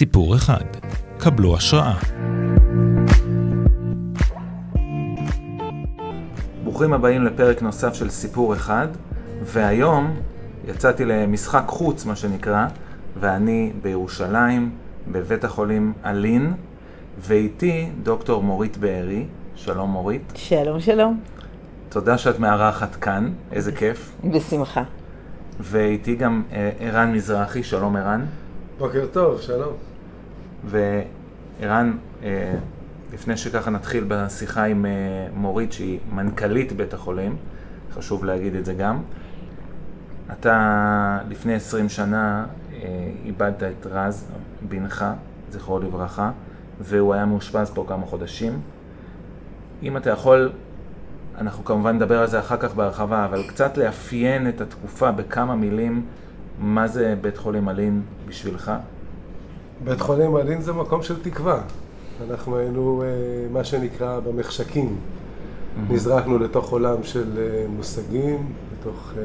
סיפור אחד. קבלו השראה. ברוכים הבאים לפרק נוסף של סיפור אחד, והיום יצאתי למשחק חוץ, מה שנקרא, ואני בירושלים, בבית החולים אלין, ואיתי דוקטור מורית בארי. שלום מורית. שלום, שלום. תודה שאת מארחת כאן, איזה כיף. בשמחה. ואיתי גם אה, ערן מזרחי, שלום ערן. בוקר טוב, שלום. וערן, אה, לפני שככה נתחיל בשיחה עם אה, מורית, שהיא מנכ"לית בית החולים, חשוב להגיד את זה גם. אתה לפני 20 שנה איבדת את רז, בנך, זכרו לברכה, והוא היה מאושפז פה כמה חודשים. אם אתה יכול אנחנו כמובן נדבר על זה אחר כך בהרחבה, אבל קצת לאפיין את התקופה בכמה מילים, מה זה בית חולים אלין בשבילך? בית חולים אלין זה מקום של תקווה. אנחנו היינו אה, מה שנקרא במחשכים. Mm-hmm. נזרקנו לתוך עולם של אה, מושגים, לתוך אה,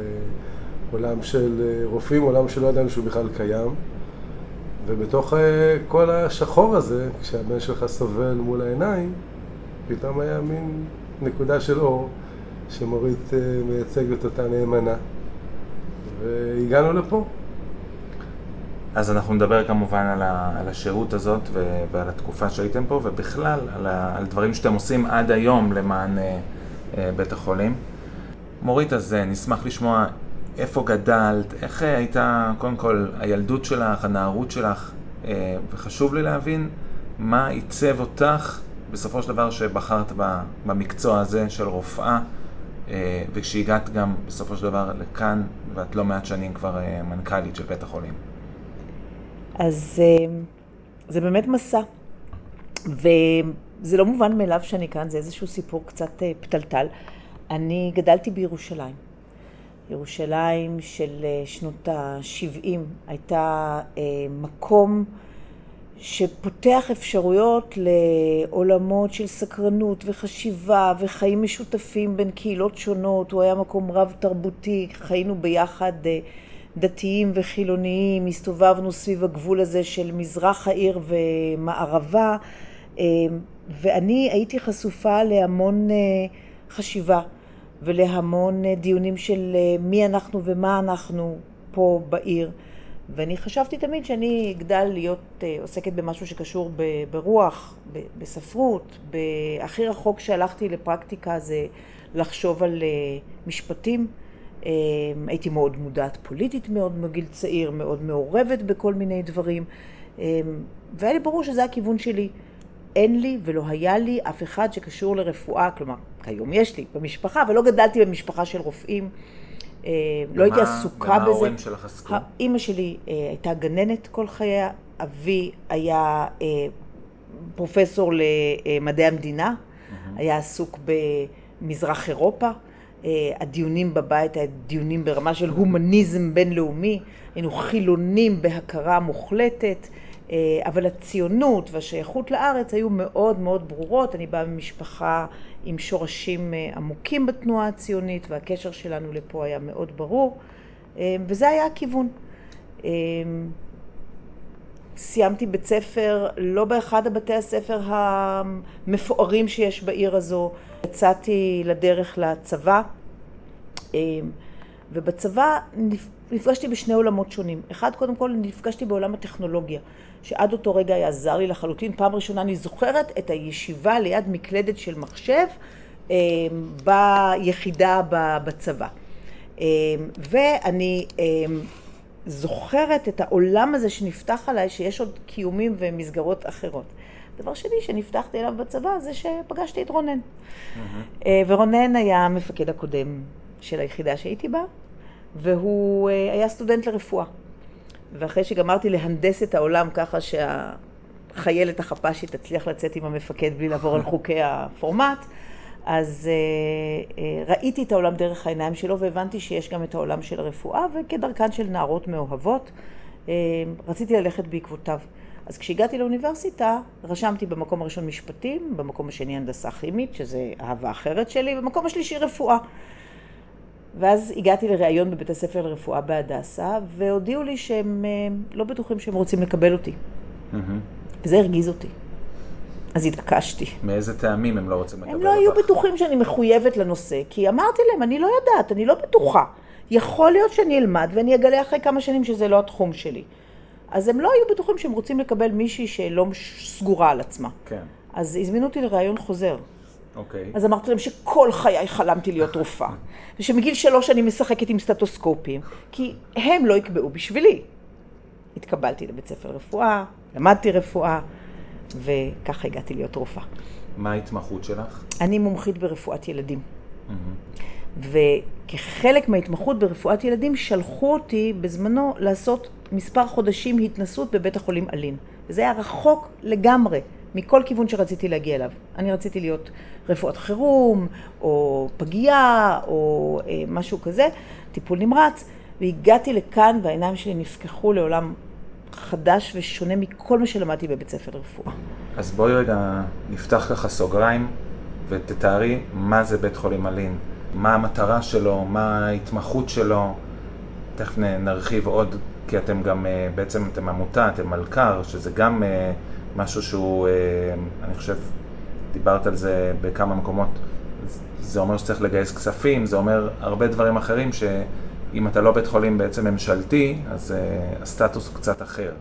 עולם של רופאים, עולם שלא ידענו שהוא בכלל קיים. ובתוך כל השחור הזה, כשהבן שלך סובל מול העיניים, פתאום היה מין נקודה של אור שמורית מייצגת אותה נאמנה והגענו לפה. אז אנחנו נדבר כמובן על, ה, על השהות הזאת ו, ועל התקופה שהייתם פה ובכלל על, ה, על דברים שאתם עושים עד היום למען אה, אה, בית החולים. מורית, אז אה, נשמח לשמוע איפה גדלת, איך אה, הייתה קודם כל הילדות שלך, הנערות שלך, אה, וחשוב לי להבין מה עיצב אותך בסופו של דבר שבחרת במקצוע הזה של רופאה, אה, וכשהגעת גם בסופו של דבר לכאן, ואת לא מעט שנים כבר אה, מנכ"לית של בית החולים. אז אה, זה באמת מסע, וזה לא מובן מאליו שאני כאן, זה איזשהו סיפור קצת פתלתל. אני גדלתי בירושלים. ירושלים של שנות ה-70 הייתה מקום שפותח אפשרויות לעולמות של סקרנות וחשיבה וחיים משותפים בין קהילות שונות. הוא היה מקום רב תרבותי, חיינו ביחד אה, דתיים וחילוניים, הסתובבנו סביב הגבול הזה של מזרח העיר ומערבה, אה, ואני הייתי חשופה להמון אה, חשיבה ולהמון דיונים של מי אנחנו ומה אנחנו פה בעיר. ואני חשבתי תמיד שאני אגדל להיות אה, עוסקת במשהו שקשור ברוח, בספרות. הכי רחוק שהלכתי לפרקטיקה זה לחשוב על אה, משפטים. אה, הייתי מאוד מודעת פוליטית מאוד מגיל צעיר, מאוד מעורבת בכל מיני דברים. והיה לי ברור שזה הכיוון שלי. אין לי ולא היה לי אף אחד שקשור לרפואה, כלומר, כיום יש לי במשפחה, אבל לא גדלתי במשפחה של רופאים. אה, לא הייתי עסוקה בזה. ומה ההורים שלך עסקו? אימא שלי אה, הייתה גננת כל חייה, אבי היה אה, פרופסור למדעי המדינה, היה עסוק במזרח אירופה. הדיונים בבית היו דיונים ברמה של הומניזם בינלאומי, היינו חילונים בהכרה מוחלטת. אה, אבל הציונות והשייכות לארץ היו מאוד מאוד ברורות. אני באה ממשפחה עם שורשים אה, עמוקים בתנועה הציונית והקשר שלנו לפה היה מאוד ברור אה, וזה היה הכיוון. סיימתי בית ספר לא באחד הבתי הספר המפוארים שיש בעיר הזו. יצאתי לדרך לצבא ובצבא נפגשתי בשני עולמות שונים. אחד, קודם כל, נפגשתי בעולם הטכנולוגיה. שעד אותו רגע היה זר לי לחלוטין. פעם ראשונה אני זוכרת את הישיבה ליד מקלדת של מחשב אה, ביחידה בצבא. אה, ואני אה, זוכרת את העולם הזה שנפתח עליי, שיש עוד קיומים ומסגרות אחרות. דבר שני שנפתחתי אליו בצבא זה שפגשתי את רונן. Mm-hmm. ורונן היה המפקד הקודם של היחידה שהייתי בה, והוא היה סטודנט לרפואה. ואחרי שגמרתי להנדס את העולם ככה שהחיילת החפ"שית תצליח לצאת עם המפקד בלי לעבור על חוקי הפורמט, אז uh, uh, ראיתי את העולם דרך העיניים שלו והבנתי שיש גם את העולם של הרפואה, וכדרכן של נערות מאוהבות, uh, רציתי ללכת בעקבותיו. אז כשהגעתי לאוניברסיטה, רשמתי במקום הראשון משפטים, במקום השני הנדסה כימית, שזה אהבה אחרת שלי, במקום השלישי רפואה. ואז הגעתי לראיון בבית הספר לרפואה בהדסה, והודיעו לי שהם אה, לא בטוחים שהם רוצים לקבל אותי. וזה הרגיז אותי. אז התעקשתי. מאיזה טעמים הם לא רוצים לקבל הם לא היו אותך? בטוחים שאני מחויבת לנושא, כי אמרתי להם, אני לא יודעת, אני לא בטוחה. יכול להיות שאני אלמד ואני אגלה אחרי כמה שנים שזה לא התחום שלי. אז הם לא היו בטוחים שהם רוצים לקבל מישהי שלא סגורה על עצמה. כן, אז הזמינו אותי לראיון חוזר. אוקיי. אז אמרתי להם שכל חיי חלמתי להיות רופאה, ושמגיל שלוש אני משחקת עם סטטוסקופים, כי הם לא יקבעו בשבילי. התקבלתי לבית ספר רפואה, למדתי רפואה, וככה הגעתי להיות רופאה. מה ההתמחות שלך? אני מומחית ברפואת ילדים. וכחלק מההתמחות ברפואת ילדים שלחו אותי בזמנו לעשות מספר חודשים התנסות בבית החולים אלין. וזה היה רחוק לגמרי מכל כיוון שרציתי להגיע אליו. אני רציתי להיות רפואת חירום, או פגייה, או אה, משהו כזה, טיפול נמרץ, והגעתי לכאן והעיניים שלי נפקחו לעולם חדש ושונה מכל מה שלמדתי בבית ספר לרפואה. אז בואי רגע נפתח ככה סוגריים ותתארי מה זה בית חולים אלין, מה המטרה שלו, מה ההתמחות שלו, תכף נרחיב עוד, כי אתם גם, אה, בעצם אתם עמותה, אתם מלכ"ר, שזה גם אה, משהו שהוא, אה, אני חושב, דיברת על זה בכמה מקומות, זה אומר שצריך לגייס כספים, זה אומר הרבה דברים אחרים שאם אתה לא בית חולים בעצם ממשלתי, אז אה, הסטטוס הוא קצת אחר.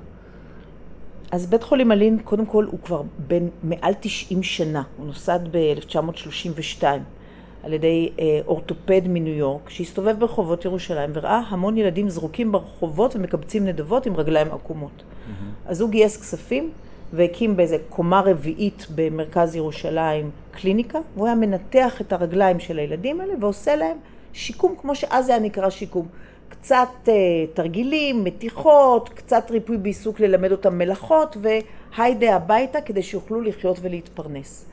אז בית חולים אלין, קודם כל, הוא כבר בן מעל 90 שנה. הוא נוסד ב-1932 על ידי אה, אורתופד מניו יורק, שהסתובב ברחובות ירושלים וראה המון ילדים זרוקים ברחובות ומקבצים נדבות עם רגליים עקומות. אז הוא גייס כספים והקים באיזה קומה רביעית במרכז ירושלים קליניקה, והוא היה מנתח את הרגליים של הילדים האלה ועושה להם שיקום, כמו שאז היה נקרא שיקום. קצת uh, תרגילים, מתיחות, קצת ריפוי בעיסוק ללמד אותם מלאכות, והיידה הביתה כדי שיוכלו לחיות ולהתפרנס.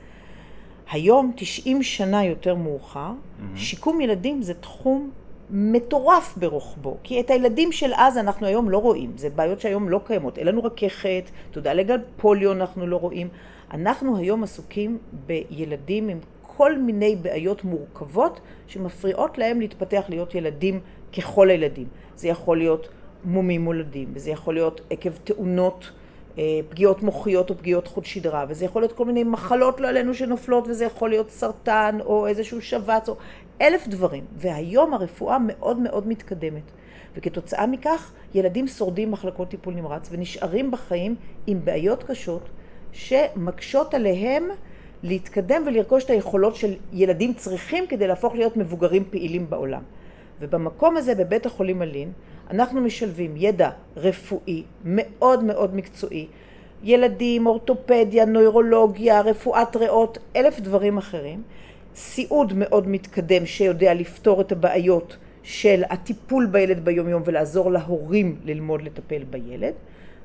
היום, 90 שנה יותר מאוחר, mm-hmm. שיקום ילדים זה תחום מטורף ברוחבו. כי את הילדים של אז אנחנו היום לא רואים. זה בעיות שהיום לא קיימות. אין לנו רככת, תודה לגל פוליו אנחנו לא רואים. אנחנו היום עסוקים בילדים עם כל מיני בעיות מורכבות שמפריעות להם להתפתח להיות ילדים ככל הילדים. זה יכול להיות מומים מולדים, וזה יכול להיות עקב תאונות, אה, פגיעות מוחיות או פגיעות חוט שדרה, וזה יכול להיות כל מיני מחלות לא עלינו שנופלות, וזה יכול להיות סרטן או איזשהו שבץ או אלף דברים. והיום הרפואה מאוד מאוד מתקדמת. וכתוצאה מכך ילדים שורדים מחלקות טיפול נמרץ ונשארים בחיים עם בעיות קשות שמקשות עליהם להתקדם ולרכוש את היכולות של ילדים צריכים כדי להפוך להיות מבוגרים פעילים בעולם. ובמקום הזה, בבית החולים אלין, אנחנו משלבים ידע רפואי מאוד מאוד מקצועי, ילדים, אורתופדיה, נוירולוגיה, רפואת ריאות, אלף דברים אחרים, סיעוד מאוד מתקדם שיודע לפתור את הבעיות של הטיפול בילד ביומיום ולעזור להורים ללמוד לטפל בילד,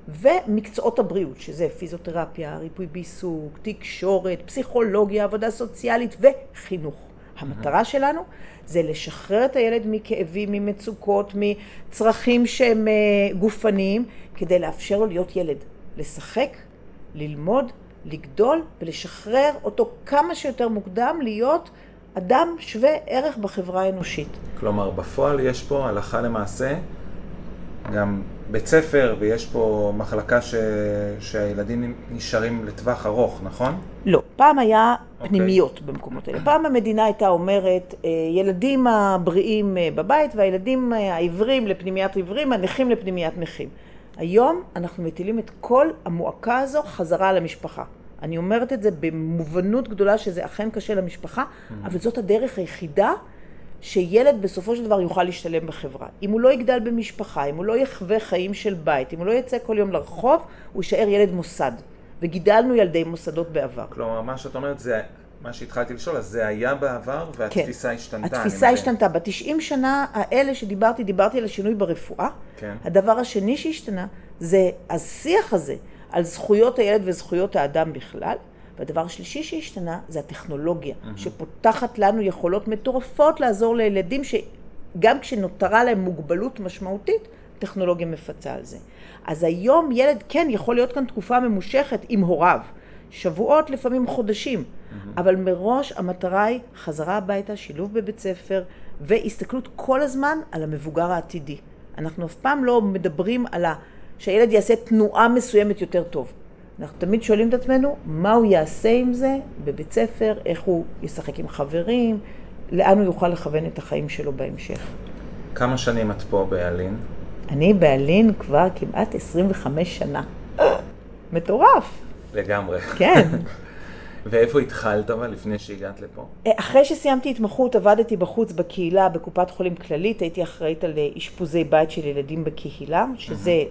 ומקצועות הבריאות, שזה פיזיותרפיה, ריפוי בעיסוק, תקשורת, פסיכולוגיה, עבודה סוציאלית וחינוך. המטרה שלנו זה לשחרר את הילד מכאבים, ממצוקות, מצרכים שהם אה, גופניים, כדי לאפשר לו להיות ילד, לשחק, ללמוד, לגדול ולשחרר אותו כמה שיותר מוקדם להיות אדם שווה ערך בחברה האנושית. כלומר, בפועל יש פה הלכה למעשה גם בית ספר ויש פה מחלקה ש... שהילדים נשארים לטווח ארוך, נכון? לא, פעם היה אוקיי. פנימיות במקומות האלה. פעם המדינה הייתה אומרת, אה, ילדים הבריאים אה, בבית והילדים אה, העיוורים לפנימיית עיוורים, הנכים לפנימיית נכים. היום אנחנו מטילים את כל המועקה הזו חזרה על המשפחה. אני אומרת את זה במובנות גדולה שזה אכן קשה למשפחה, אבל זאת הדרך היחידה שילד בסופו של דבר יוכל להשתלם בחברה. אם הוא לא יגדל במשפחה, אם הוא לא יחווה חיים של בית, אם הוא לא יצא כל יום לרחוב, הוא יישאר ילד מוסד. וגידלנו ילדי מוסדות בעבר. כלומר, מה שאת אומרת זה, מה שהתחלתי לשאול, אז זה היה בעבר והתפיסה כן. השתנתה. התפיסה. השתנתה. בתשעים שנה האלה שדיברתי, דיברתי על השינוי ברפואה. כן. הדבר השני שהשתנה זה השיח הזה על זכויות הילד וזכויות האדם בכלל. והדבר השלישי שהשתנה זה הטכנולוגיה, שפותחת לנו יכולות מטורפות לעזור לילדים שגם כשנותרה להם מוגבלות משמעותית, טכנולוגיה מפצה על זה. אז היום ילד כן יכול להיות כאן תקופה ממושכת עם הוריו, שבועות לפעמים חודשים, אבל מראש המטרה היא חזרה הביתה, שילוב בבית ספר והסתכלות כל הזמן על המבוגר העתידי. אנחנו אף פעם לא מדברים על שהילד יעשה תנועה מסוימת יותר טוב. אנחנו תמיד שואלים את עצמנו, מה הוא יעשה עם זה בבית ספר, איך הוא ישחק עם חברים, לאן הוא יוכל לכוון את החיים שלו בהמשך. כמה שנים את פה באלין? אני באלין כבר כמעט 25 שנה. מטורף. לגמרי. כן. ואיפה התחלת אבל לפני שהגעת לפה? אחרי שסיימתי התמחות עבדתי בחוץ בקהילה בקופת חולים כללית, הייתי אחראית על אשפוזי בית של ילדים בקהילה, שזה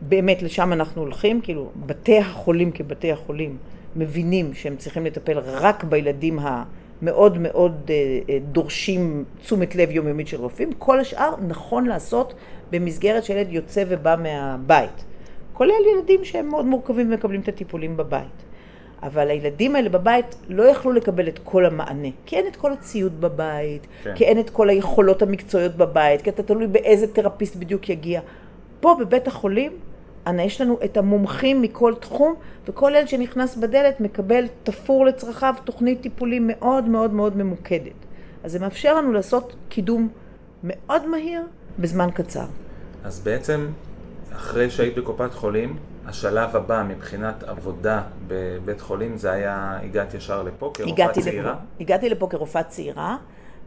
באמת לשם אנחנו הולכים, כאילו בתי החולים כבתי החולים מבינים שהם צריכים לטפל רק בילדים המאוד מאוד אה, אה, דורשים תשומת לב יומיומית של רופאים, כל השאר נכון לעשות במסגרת שילד יוצא ובא מהבית, כולל ילדים שהם מאוד מורכבים ומקבלים את הטיפולים בבית. אבל הילדים האלה בבית לא יכלו לקבל את כל המענה, כי אין את כל הציוד בבית, כן. כי אין את כל היכולות המקצועיות בבית, כי אתה תלוי באיזה תרפיסט בדיוק יגיע. פה בבית החולים, יש לנו את המומחים מכל תחום, וכל ילד שנכנס בדלת מקבל תפור לצרכיו תוכנית טיפולים מאוד מאוד מאוד ממוקדת. אז זה מאפשר לנו לעשות קידום מאוד מהיר בזמן קצר. אז בעצם, אחרי שהיית בקופת חולים, השלב הבא מבחינת עבודה בבית חולים זה היה, הגעת ישר לפה כרופאה צעירה? לפה. הגעתי לפה כרופאה צעירה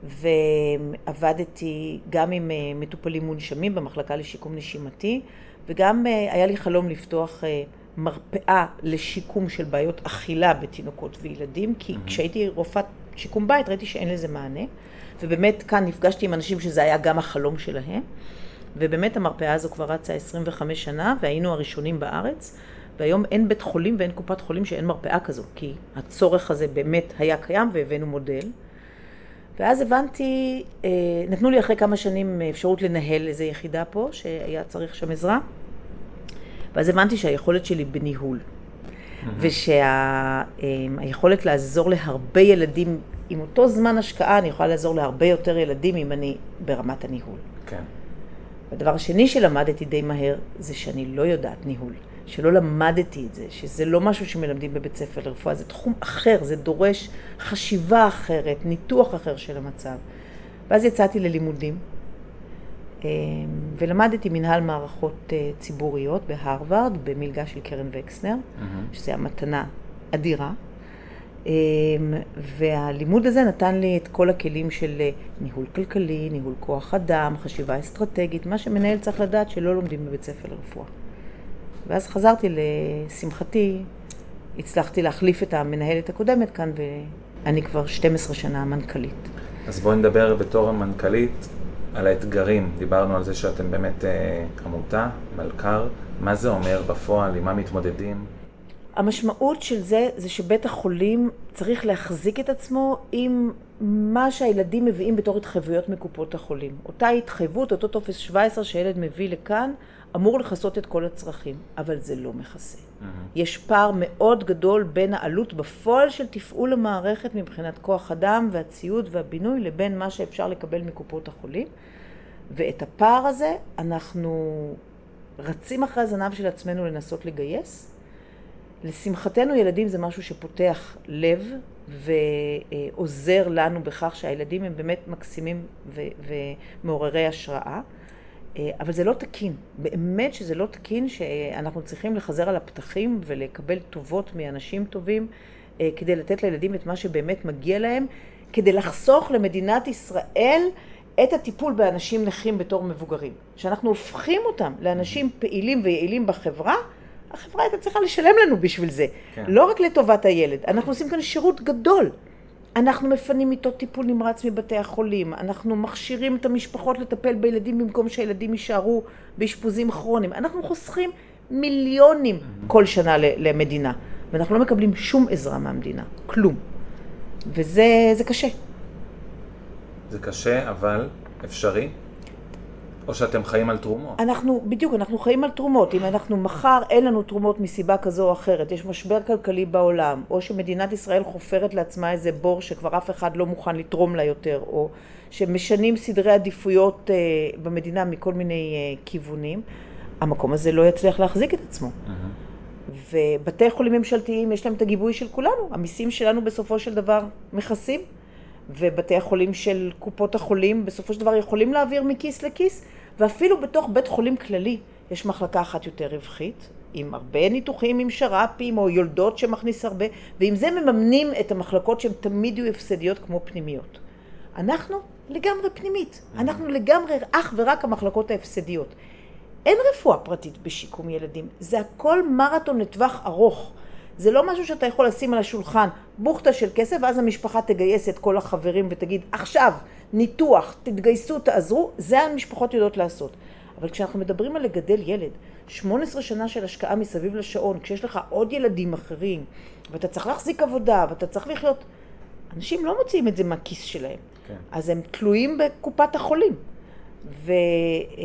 ועבדתי גם עם אה, מטופלים מונשמים במחלקה לשיקום נשימתי וגם אה, היה לי חלום לפתוח אה, מרפאה לשיקום של בעיות אכילה בתינוקות וילדים כי mm-hmm. כשהייתי רופאת שיקום בית ראיתי שאין לזה מענה ובאמת כאן נפגשתי עם אנשים שזה היה גם החלום שלהם ובאמת המרפאה הזו כבר רצה 25 שנה, והיינו הראשונים בארץ, והיום אין בית חולים ואין קופת חולים שאין מרפאה כזו, כי הצורך הזה באמת היה קיים והבאנו מודל. ואז הבנתי, אה, נתנו לי אחרי כמה שנים אפשרות לנהל איזו יחידה פה, שהיה צריך שם עזרה, ואז הבנתי שהיכולת שלי בניהול, ושהיכולת לעזור להרבה ילדים, עם אותו זמן השקעה, אני יכולה לעזור להרבה יותר ילדים אם אני ברמת הניהול. כן. והדבר השני שלמדתי די מהר, זה שאני לא יודעת ניהול. שלא למדתי את זה, שזה לא משהו שמלמדים בבית ספר לרפואה, זה תחום אחר, זה דורש חשיבה אחרת, ניתוח אחר של המצב. ואז יצאתי ללימודים, אה, ולמדתי מנהל מערכות אה, ציבוריות בהרווארד, במלגה של קרן וקסנר, mm-hmm. שזו המתנה אדירה. אמ, והלימוד הזה נתן לי את כל הכלים של אה, ניהול כלכלי, ניהול כוח אדם, חשיבה אסטרטגית, מה שמנהל צריך לדעת שלא לומדים בבית ספר לרפואה. ואז חזרתי, לשמחתי, הצלחתי להחליף את המנהלת הקודמת כאן, ואני כבר 12 שנה מנכ"לית. אז בואי נדבר בתור המנכ"לית על האתגרים. דיברנו על זה שאתם באמת אה, עמותה, מלכ"ר. מה זה אומר בפועל, עם מה מתמודדים? המשמעות של זה, זה שבית החולים צריך להחזיק את עצמו עם מה שהילדים מביאים בתור התחייבויות מקופות החולים. אותה התחייבות, אותו טופס 17 שילד מביא לכאן, אמור לכסות את כל הצרכים, אבל זה לא מכסה. Mm-hmm. יש פער מאוד גדול בין העלות בפועל של תפעול המערכת מבחינת כוח אדם והציוד והבינוי לבין מה שאפשר לקבל מקופות החולים, ואת הפער הזה אנחנו רצים אחרי הזנב של עצמנו לנסות לגייס. לשמחתנו ילדים זה משהו שפותח לב ועוזר לנו בכך שהילדים הם באמת מקסימים ומעוררי השראה, אבל זה לא תקין, באמת שזה לא תקין שאנחנו צריכים לחזר על הפתחים ולקבל טובות מאנשים טובים כדי לתת לילדים את מה שבאמת מגיע להם, כדי לחסוך למדינת ישראל את הטיפול באנשים נכים בתור מבוגרים. שאנחנו הופכים אותם לאנשים פעילים ויעילים בחברה, החברה הייתה צריכה לשלם לנו בשביל זה. כן. לא רק לטובת הילד. אנחנו עושים כאן שירות גדול. אנחנו מפנים מיטות טיפול נמרץ מבתי החולים, אנחנו מכשירים את המשפחות לטפל בילדים במקום שהילדים יישארו באשפוזים כרוניים. אנחנו חוסכים מיליונים. כל שנה למדינה, ואנחנו לא מקבלים שום עזרה מהמדינה, כלום. וזה קשה. זה קשה, אבל אפשרי? או שאתם חיים על תרומות. אנחנו, בדיוק, אנחנו חיים על תרומות. אם אנחנו מחר אין לנו תרומות מסיבה כזו או אחרת, יש משבר כלכלי בעולם, או שמדינת ישראל חופרת לעצמה איזה בור שכבר אף אחד לא מוכן לתרום לה יותר, או שמשנים סדרי עדיפויות אה, במדינה מכל מיני אה, כיוונים, המקום הזה לא יצליח להחזיק את עצמו. Mm-hmm. ובתי חולים ממשלתיים יש להם את הגיבוי של כולנו, המיסים שלנו בסופו של דבר מכסים. ובתי החולים של קופות החולים בסופו של דבר יכולים להעביר מכיס לכיס, ואפילו בתוך בית חולים כללי יש מחלקה אחת יותר רווחית, עם הרבה ניתוחים עם שר"פים או יולדות שמכניס הרבה, ועם זה מממנים את המחלקות שהן תמיד יהיו הפסדיות כמו פנימיות. אנחנו לגמרי פנימית, אנחנו לגמרי אך ורק המחלקות ההפסדיות. אין רפואה פרטית בשיקום ילדים, זה הכל מרתון לטווח ארוך. זה לא משהו שאתה יכול לשים על השולחן בוכטה של כסף, ואז המשפחה תגייס את כל החברים ותגיד, עכשיו, ניתוח, תתגייסו, תעזרו, זה המשפחות יודעות לעשות. אבל כשאנחנו מדברים על לגדל ילד, 18 שנה של השקעה מסביב לשעון, כשיש לך עוד ילדים אחרים, ואתה צריך להחזיק עבודה, ואתה צריך לחיות, אנשים לא מוציאים את זה מהכיס שלהם. כן. אז הם תלויים בקופת החולים. ו, אמ,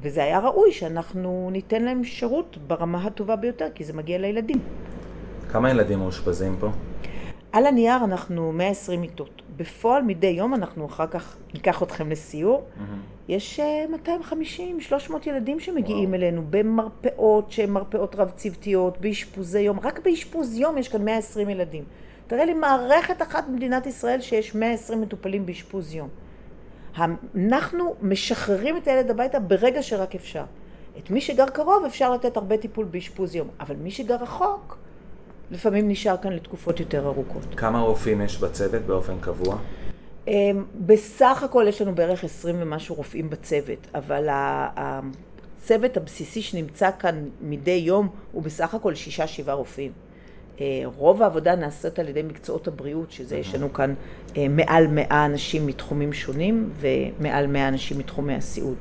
וזה היה ראוי שאנחנו ניתן להם שירות ברמה הטובה ביותר, כי זה מגיע לילדים. כמה ילדים מאושפזים פה? על הנייר אנחנו 120 מיטות. בפועל מדי יום אנחנו אחר כך ניקח אתכם לסיור. Mm-hmm. יש 250, 300 ילדים שמגיעים וואו. אלינו במרפאות שהן מרפאות רב-צוותיות, באשפוזי יום. רק באשפוז יום יש כאן 120 ילדים. תראה לי מערכת אחת במדינת ישראל שיש 120 מטופלים באשפוז יום. אנחנו משחררים את הילד הביתה ברגע שרק אפשר. את מי שגר קרוב אפשר לתת הרבה טיפול באשפוז יום, אבל מי שגר רחוק, לפעמים נשאר כאן לתקופות יותר ארוכות. כמה רופאים יש בצוות באופן קבוע? אמ, בסך הכל יש לנו בערך 20 ומשהו רופאים בצוות, אבל הצוות הבסיסי שנמצא כאן מדי יום הוא בסך הכל שישה-שבעה רופאים. אה, רוב העבודה נעשית על ידי מקצועות הבריאות, שזה יש לנו כאן אה, מעל מאה אנשים מתחומים שונים ומעל מאה אנשים מתחומי הסיעוד.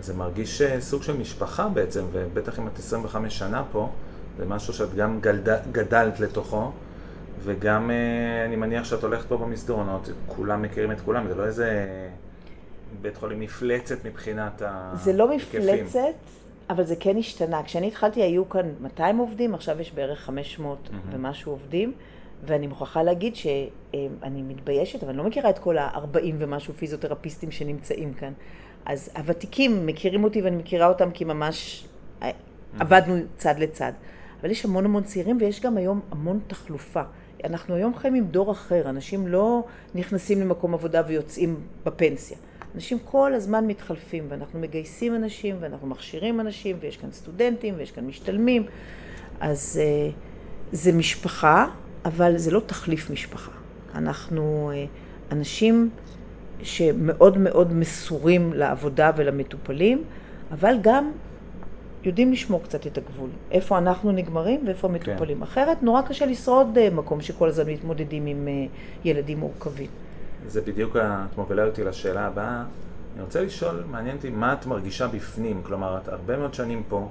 זה מרגיש אה, סוג של משפחה בעצם, ובטח אם את 25 שנה פה, זה משהו שאת גם גלד, גדלת לתוכו, וגם אני מניח שאת הולכת פה במסדרונות, כולם מכירים את כולם, זה לא איזה בית חולים מפלצת מבחינת ההיקפים. זה לא מפלצת. אבל זה כן השתנה. כשאני התחלתי היו כאן 200 עובדים, עכשיו יש בערך 500 mm-hmm. ומשהו עובדים, ואני מוכרחה להגיד שאני מתביישת, אבל אני לא מכירה את כל ה-40 ומשהו פיזיותרפיסטים שנמצאים כאן. אז הוותיקים מכירים אותי ואני מכירה אותם כי ממש mm-hmm. עבדנו צד לצד. אבל יש המון המון צעירים ויש גם היום המון תחלופה. אנחנו היום חיים עם דור אחר, אנשים לא נכנסים למקום עבודה ויוצאים בפנסיה. אנשים כל הזמן מתחלפים, ואנחנו מגייסים אנשים, ואנחנו מכשירים אנשים, ויש כאן סטודנטים, ויש כאן משתלמים. אז uh, זה משפחה, אבל זה לא תחליף משפחה. אנחנו uh, אנשים שמאוד מאוד מסורים לעבודה ולמטופלים, אבל גם יודעים לשמור קצת את הגבול. איפה אנחנו נגמרים ואיפה המטופלים. כן. אחרת נורא קשה לשרוד uh, מקום שכל הזמן מתמודדים עם uh, ילדים מורכבים. זה בדיוק, את מובילה אותי לשאלה הבאה. אני רוצה לשאול, מעניין אותי, מה את מרגישה בפנים? כלומר, את הרבה מאוד שנים פה,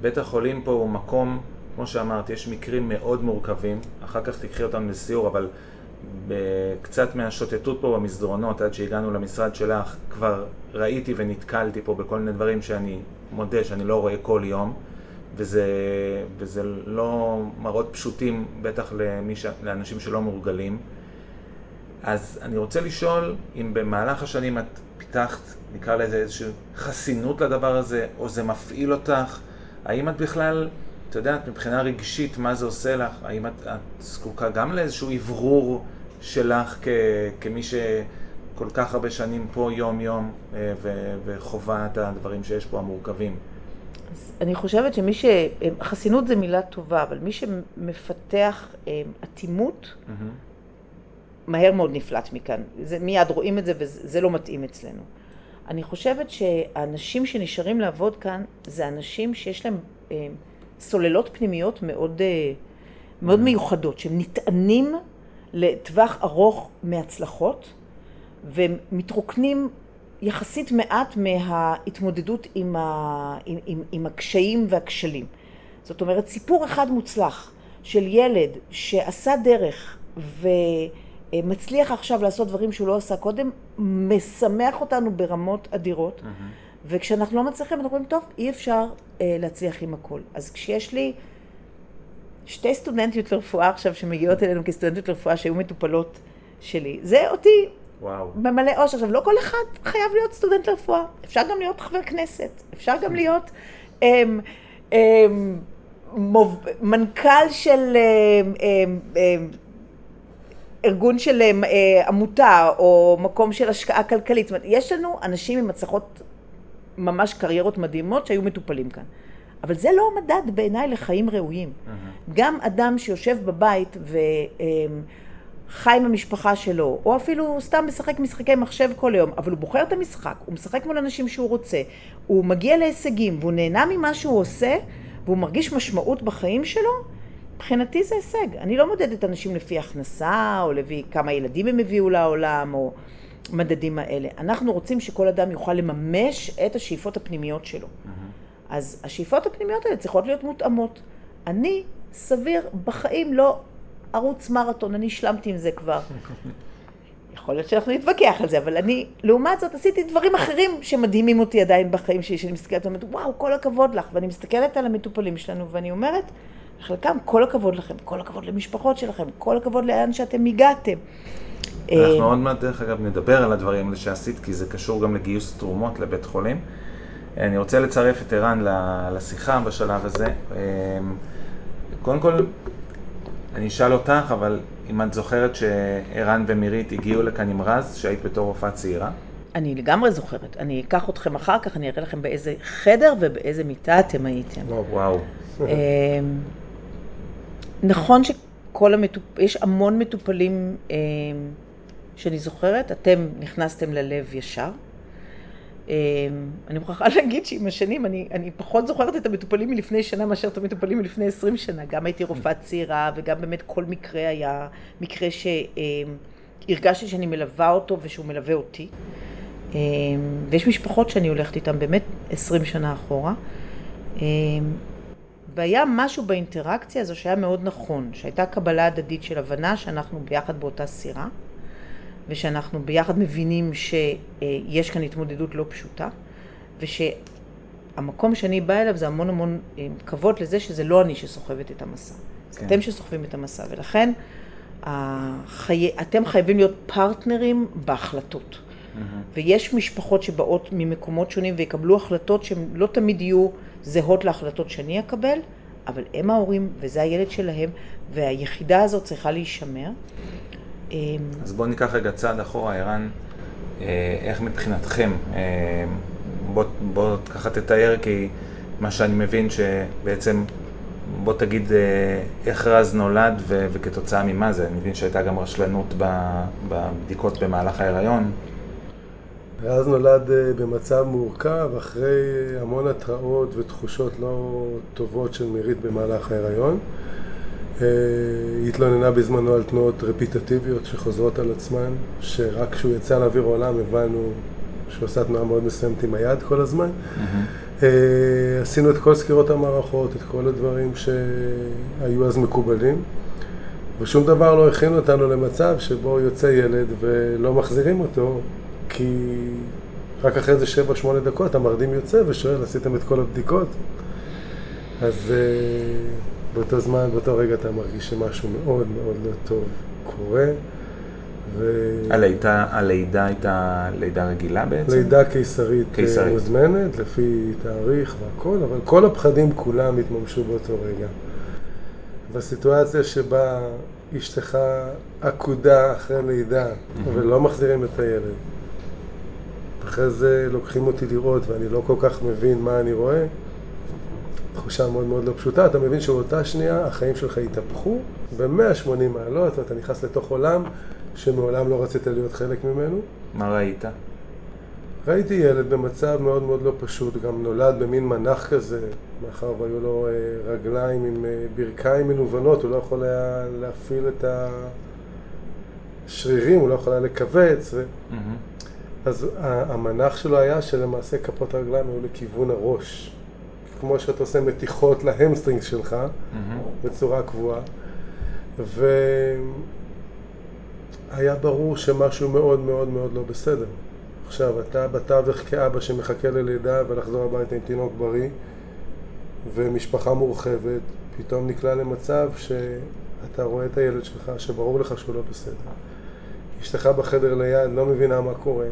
בית החולים פה הוא מקום, כמו שאמרת, יש מקרים מאוד מורכבים, אחר כך תקחי אותם לסיור, אבל קצת מהשוטטות פה במסדרונות, עד שהגענו למשרד שלך, כבר ראיתי ונתקלתי פה בכל מיני דברים שאני מודה שאני לא רואה כל יום, וזה, וזה לא מראות פשוטים, בטח ש, לאנשים שלא מורגלים. אז אני רוצה לשאול אם במהלך השנים את פיתחת, נקרא לזה איזושהי חסינות לדבר הזה, או זה מפעיל אותך, האם את בכלל, את יודעת, מבחינה רגשית, מה זה עושה לך? האם את, את זקוקה גם לאיזשהו אוורור שלך כ, כמי שכל כך הרבה שנים פה יום-יום אה, ו, וחווה את הדברים שיש פה המורכבים? אז אני חושבת שמי ש... חסינות זה מילה טובה, אבל מי שמפתח אה, אטימות, mm-hmm. מהר מאוד נפלט מכאן. זה, מיד רואים את זה וזה לא מתאים אצלנו. אני חושבת שהאנשים שנשארים לעבוד כאן זה אנשים שיש להם אה, סוללות פנימיות מאוד, אה, מאוד mm. מיוחדות, שהם נטענים לטווח ארוך מהצלחות ומתרוקנים יחסית מעט מההתמודדות עם, ה, עם, עם, עם הקשיים והכשלים. זאת אומרת, סיפור אחד מוצלח של ילד שעשה דרך ו... אה, מצליח עכשיו לעשות דברים שהוא לא עשה קודם, משמח אותנו ברמות אדירות. Mm-hmm. וכשאנחנו לא מצליחים, אנחנו אומרים, טוב, אי אפשר אה, להצליח עם הכל. אז כשיש לי שתי סטודנטיות לרפואה עכשיו שמגיעות אלינו כסטודנטיות לרפואה שהיו מטופלות שלי, זה אותי וואו. ממלא אושר. עכשיו, לא כל אחד חייב להיות סטודנט לרפואה, אפשר גם להיות חבר כנסת, אפשר גם להיות... אה, אה, מוב... מנכ"ל של אה, אה, אה, ארגון של אה, אה, עמותה או מקום של השקעה כלכלית. זאת אומרת, יש לנו אנשים עם הצלחות ממש קריירות מדהימות שהיו מטופלים כאן. אבל זה לא המדד בעיניי לחיים ראויים. גם אדם שיושב בבית וחי עם המשפחה שלו, או אפילו סתם משחק משחקי מחשב כל היום, אבל הוא בוחר את המשחק, הוא משחק מול אנשים שהוא רוצה, הוא מגיע להישגים והוא נהנה ממה שהוא עושה, והוא מרגיש משמעות בחיים שלו, מבחינתי זה הישג. אני לא מודדת אנשים לפי הכנסה, או לפי כמה ילדים הם הביאו לעולם, או מדדים האלה. אנחנו רוצים שכל אדם יוכל לממש את השאיפות הפנימיות שלו. אז השאיפות הפנימיות האלה צריכות להיות מותאמות. אני, סביר, בחיים לא ארוץ מרתון, אני השלמתי עם זה כבר. יכול להיות שאנחנו נתווכח על זה, אבל אני, לעומת זאת, עשיתי דברים אחרים שמדהימים אותי עדיין בחיים שלי, שאני מסתכלת ואומרת, וואו, כל הכבוד לך. ואני מסתכלת על המטופלים שלנו, ואני אומרת, לחלקם, כל הכבוד לכם, כל הכבוד למשפחות שלכם, כל הכבוד לאן שאתם הגעתם. אנחנו עוד מעט, דרך אגב, נדבר על הדברים האלה שעשית, כי זה קשור גם לגיוס תרומות לבית חולים. אני רוצה לצרף את ערן לשיחה בשלב הזה. קודם כל, אני אשאל אותך, אבל אם את זוכרת שערן ומירית הגיעו לכאן עם רז, שהיית בתור רופאה צעירה? אני לגמרי זוכרת. אני אקח אתכם אחר כך, אני אראה לכם באיזה חדר ובאיזה מיטה אתם הייתם. וואו. נכון שכל המטופלים, יש המון מטופלים שאני זוכרת, אתם נכנסתם ללב ישר. אני מוכרחה להגיד שעם השנים אני, אני פחות זוכרת את המטופלים מלפני שנה מאשר את המטופלים מלפני עשרים שנה. גם הייתי רופאה צעירה וגם באמת כל מקרה היה מקרה שהרגשתי שאני מלווה אותו ושהוא מלווה אותי. ויש משפחות שאני הולכת איתן באמת עשרים שנה אחורה. והיה משהו באינטראקציה הזו שהיה מאוד נכון, שהייתה קבלה הדדית של הבנה שאנחנו ביחד באותה סירה. ושאנחנו ביחד מבינים שיש כאן התמודדות לא פשוטה, ושהמקום שאני באה אליו זה המון המון אה, כבוד לזה שזה לא אני שסוחבת את המסע, זה כן. אתם שסוחבים את המסע, ולכן החי... אתם חייבים להיות פרטנרים בהחלטות. Mm-hmm. ויש משפחות שבאות ממקומות שונים ויקבלו החלטות שהן לא תמיד יהיו זהות להחלטות שאני אקבל, אבל הם ההורים וזה הילד שלהם, והיחידה הזאת צריכה להישמר. אמ, אז בואו ניקח רגע צעד אחורה, ערן, אה, איך מבחינתכם, אה, בוא, בוא ככה תתאר, כי מה שאני מבין שבעצם, בוא תגיד אה, איך רז נולד ו- וכתוצאה ממה זה, אני מבין שהייתה גם רשלנות בבדיקות במהלך ההיריון. רז נולד במצב מורכב אחרי המון התראות ותחושות לא טובות של מירית במהלך ההיריון. היא אה, התלוננה בזמנו על תנועות רפיטטיביות שחוזרות על עצמן, שרק כשהוא יצא לאוויר העולם הבנו שהוא עושה תנועה מאוד מסוימת עם היד כל הזמן. Mm-hmm. עשינו את כל סקירות המערכות, את כל הדברים שהיו אז מקובלים, ושום דבר לא הכין אותנו למצב שבו יוצא ילד ולא מחזירים אותו, כי רק אחרי איזה 7-8 דקות המרדים יוצא ושואל, עשיתם את כל הבדיקות? אז... באותו זמן, באותו רגע אתה מרגיש שמשהו מאוד מאוד לא טוב קורה. ו... הלידה, הלידה הייתה לידה רגילה בעצם? לידה קיסרית, אה, קיסרית מוזמנת, לפי תאריך והכל, אבל כל הפחדים כולם התממשו באותו רגע. בסיטואציה שבה אשתך עקודה אחרי לידה mm-hmm. ולא מחזירים את הילד. אחרי זה לוקחים אותי לראות ואני לא כל כך מבין מה אני רואה. תחושה מאוד מאוד לא פשוטה, אתה מבין שבאותה שנייה החיים שלך התהפכו ב-180 מעלות, ואתה נכנס לתוך עולם שמעולם לא רצית להיות חלק ממנו. מה ראית? ראיתי ילד במצב מאוד מאוד לא פשוט, גם נולד במין מנח כזה, מאחר והיו לו אה, רגליים עם אה, ברכיים מנוונות, הוא לא יכול היה להפעיל את השרירים, הוא לא יכול היה לכווץ. ו... Mm-hmm. אז המנח שלו היה שלמעשה כפות הרגליים היו לכיוון הראש. כמו שאתה עושה מתיחות להמסטרינג שלך, mm-hmm. בצורה קבועה. והיה ברור שמשהו מאוד מאוד מאוד לא בסדר. עכשיו, אתה בתווך כאבא שמחכה ללידה ולחזור הביתה עם תינוק בריא, ומשפחה מורחבת, פתאום נקלע למצב שאתה רואה את הילד שלך, שברור לך שהוא לא בסדר. אשתך בחדר ליד לא מבינה מה קורה.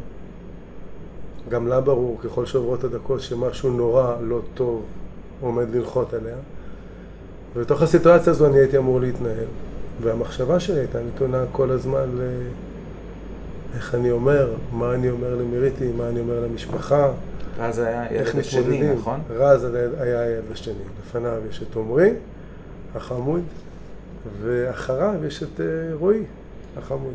גם לה ברור, ככל שעוברות הדקות, שמשהו נורא לא טוב עומד ללחוט עליה. ובתוך הסיטואציה הזו אני הייתי אמור להתנהל. והמחשבה שלי הייתה נתונה כל הזמן ל... איך אני אומר, מה אני אומר למיריתי, מה אני אומר למשפחה, רז היה ילד השני. נכון? רז היה הילד השני. לפניו יש את עמרי, החמוד, ואחריו יש את אה, רועי, החמוד.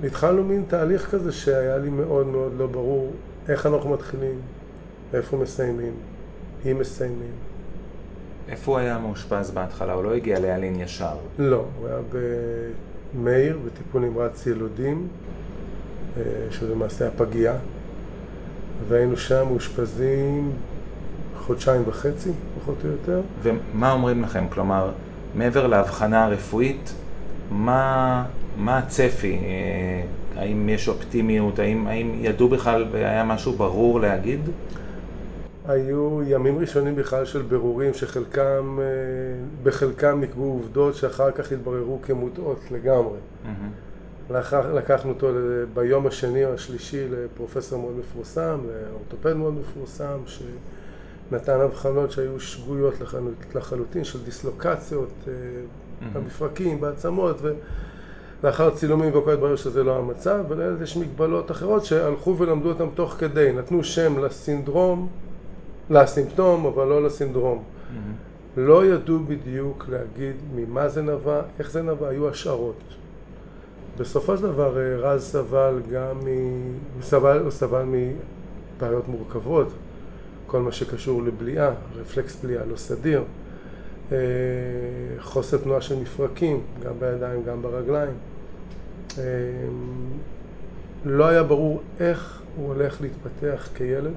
והתחלנו מין תהליך כזה שהיה לי מאוד מאוד לא ברור איך אנחנו מתחילים, איפה מסיימים, אם מסיימים. איפה הוא היה מאושפז בהתחלה? הוא לא הגיע לאלין ישר. לא, הוא היה במאיר, בטיפול נמרץ ילודים, אה, שזה למעשה הפגייה, והיינו שם מאושפזים חודשיים וחצי, פחות או יותר. ומה אומרים לכם? כלומר, מעבר להבחנה הרפואית, מה, מה הצפי? אה, האם יש אופטימיות? האם, האם ידעו בכלל, היה משהו ברור להגיד? היו ימים ראשונים בכלל של בירורים שחלקם, אה, בחלקם נקבעו עובדות שאחר כך התבררו כמוטעות לגמרי. לאחר, לקחנו אותו ביום השני או השלישי לפרופסור מאוד מפורסם, לאורתופד מאוד מפורסם, שנתן הבחנות שהיו שגויות לחלוט- לחלוטין של דיסלוקציות אה, במפרקים, בעצמות, ולאחר צילומים וכל התברר שזה לא המצב, ולילד יש מגבלות אחרות שהלכו ולמדו אותם תוך כדי, נתנו שם לסינדרום, לסימפטום, אבל לא לסינדרום. לא ידעו בדיוק להגיד ממה זה נבע, איך זה נבע, היו השערות. בסופו של דבר אה, רז סבל גם מ... הוא סבל, הוא סבל מבעיות מורכבות, כל מה שקשור לבליעה, רפלקס בליעה לא סדיר, אה, חוסר תנועה של מפרקים, גם בידיים, גם ברגליים. אה, לא היה ברור איך הוא הולך להתפתח כילד,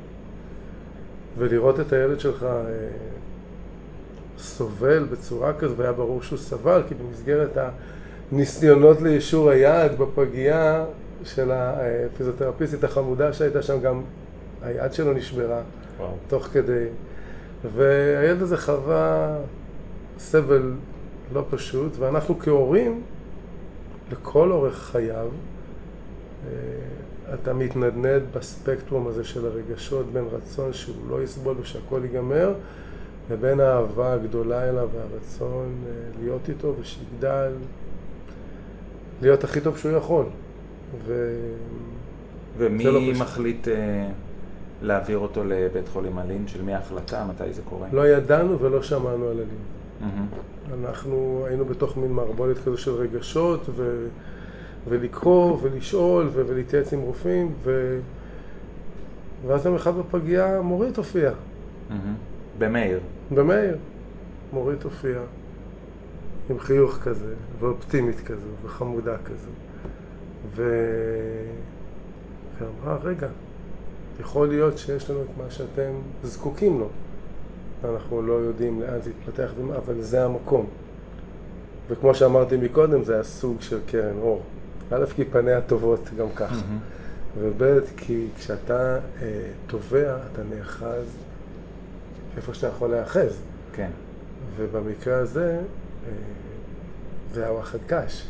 ולראות את הילד שלך אה, סובל בצורה כזו, והיה ברור שהוא סבל, כי במסגרת הניסיונות ליישור היד בפגייה של הפיזיותרפיסטית החמודה שהייתה שם, גם היד שלו נשברה וואו. תוך כדי. והילד הזה חווה סבל לא פשוט, ואנחנו כהורים, לכל אורך חייו, אה, אתה מתנדנד בספקטרום הזה של הרגשות בין רצון שהוא לא יסבול ושהכול ייגמר, לבין האהבה הגדולה אליו והרצון אה, להיות איתו ושיגדל, להיות הכי טוב שהוא יכול. ו... ומי לא. מחליט אה, להעביר אותו לבית חולים אלין? של מי ההחלטה? מתי זה קורה? לא ידענו ולא שמענו על אלים. מהמם. אנחנו היינו בתוך מין מערבולת כזו של רגשות, ו... ולקרוא ולשאול ו... ולהתייעץ עם רופאים, ו... ואז יום אחד בפגייה מורית הופיעה, מהמם. במאיר. במאיר. מורית הופיעה, עם חיוך כזה, ואופטימית כזו, וחמודה כזו. ו... ואמרה, רגע, יכול להיות שיש לנו את מה שאתם זקוקים לו. אנחנו לא יודעים לאן זה יתפתח, אבל זה המקום. וכמו שאמרתי מקודם, זה הסוג של קרן אור. א', כי פניה טובות גם ככה. מהמם. וב', כי כשאתה אה, תובע, אתה נאחז איפה שאתה יכול להאחז. כן. ובמקרה הזה, אה, זה היה וואחד קש.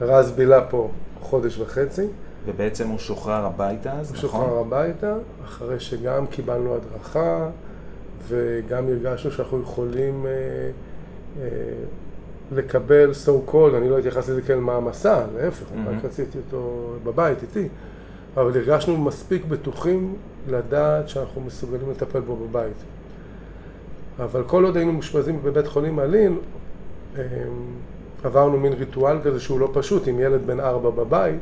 רז בילה פה חודש וחצי, ובעצם הוא שוחרר הביתה אז, הוא נכון? שוחרר הביתה, אחרי שגם קיבלנו הדרכה, וגם הרגשנו שאנחנו יכולים אה, אה, לקבל so called, אני לא התייחסתי לזה כאל מעמסה, להפך, מהמם. רק רציתי אותו בבית איתי, אבל הרגשנו מספיק בטוחים לדעת שאנחנו מסוגלים לטפל בו בבית. אבל כל עוד היינו מאושפזים בבית חולים אלין, אה, עברנו מין ריטואל כזה שהוא לא פשוט, עם ילד בן ארבע בבית,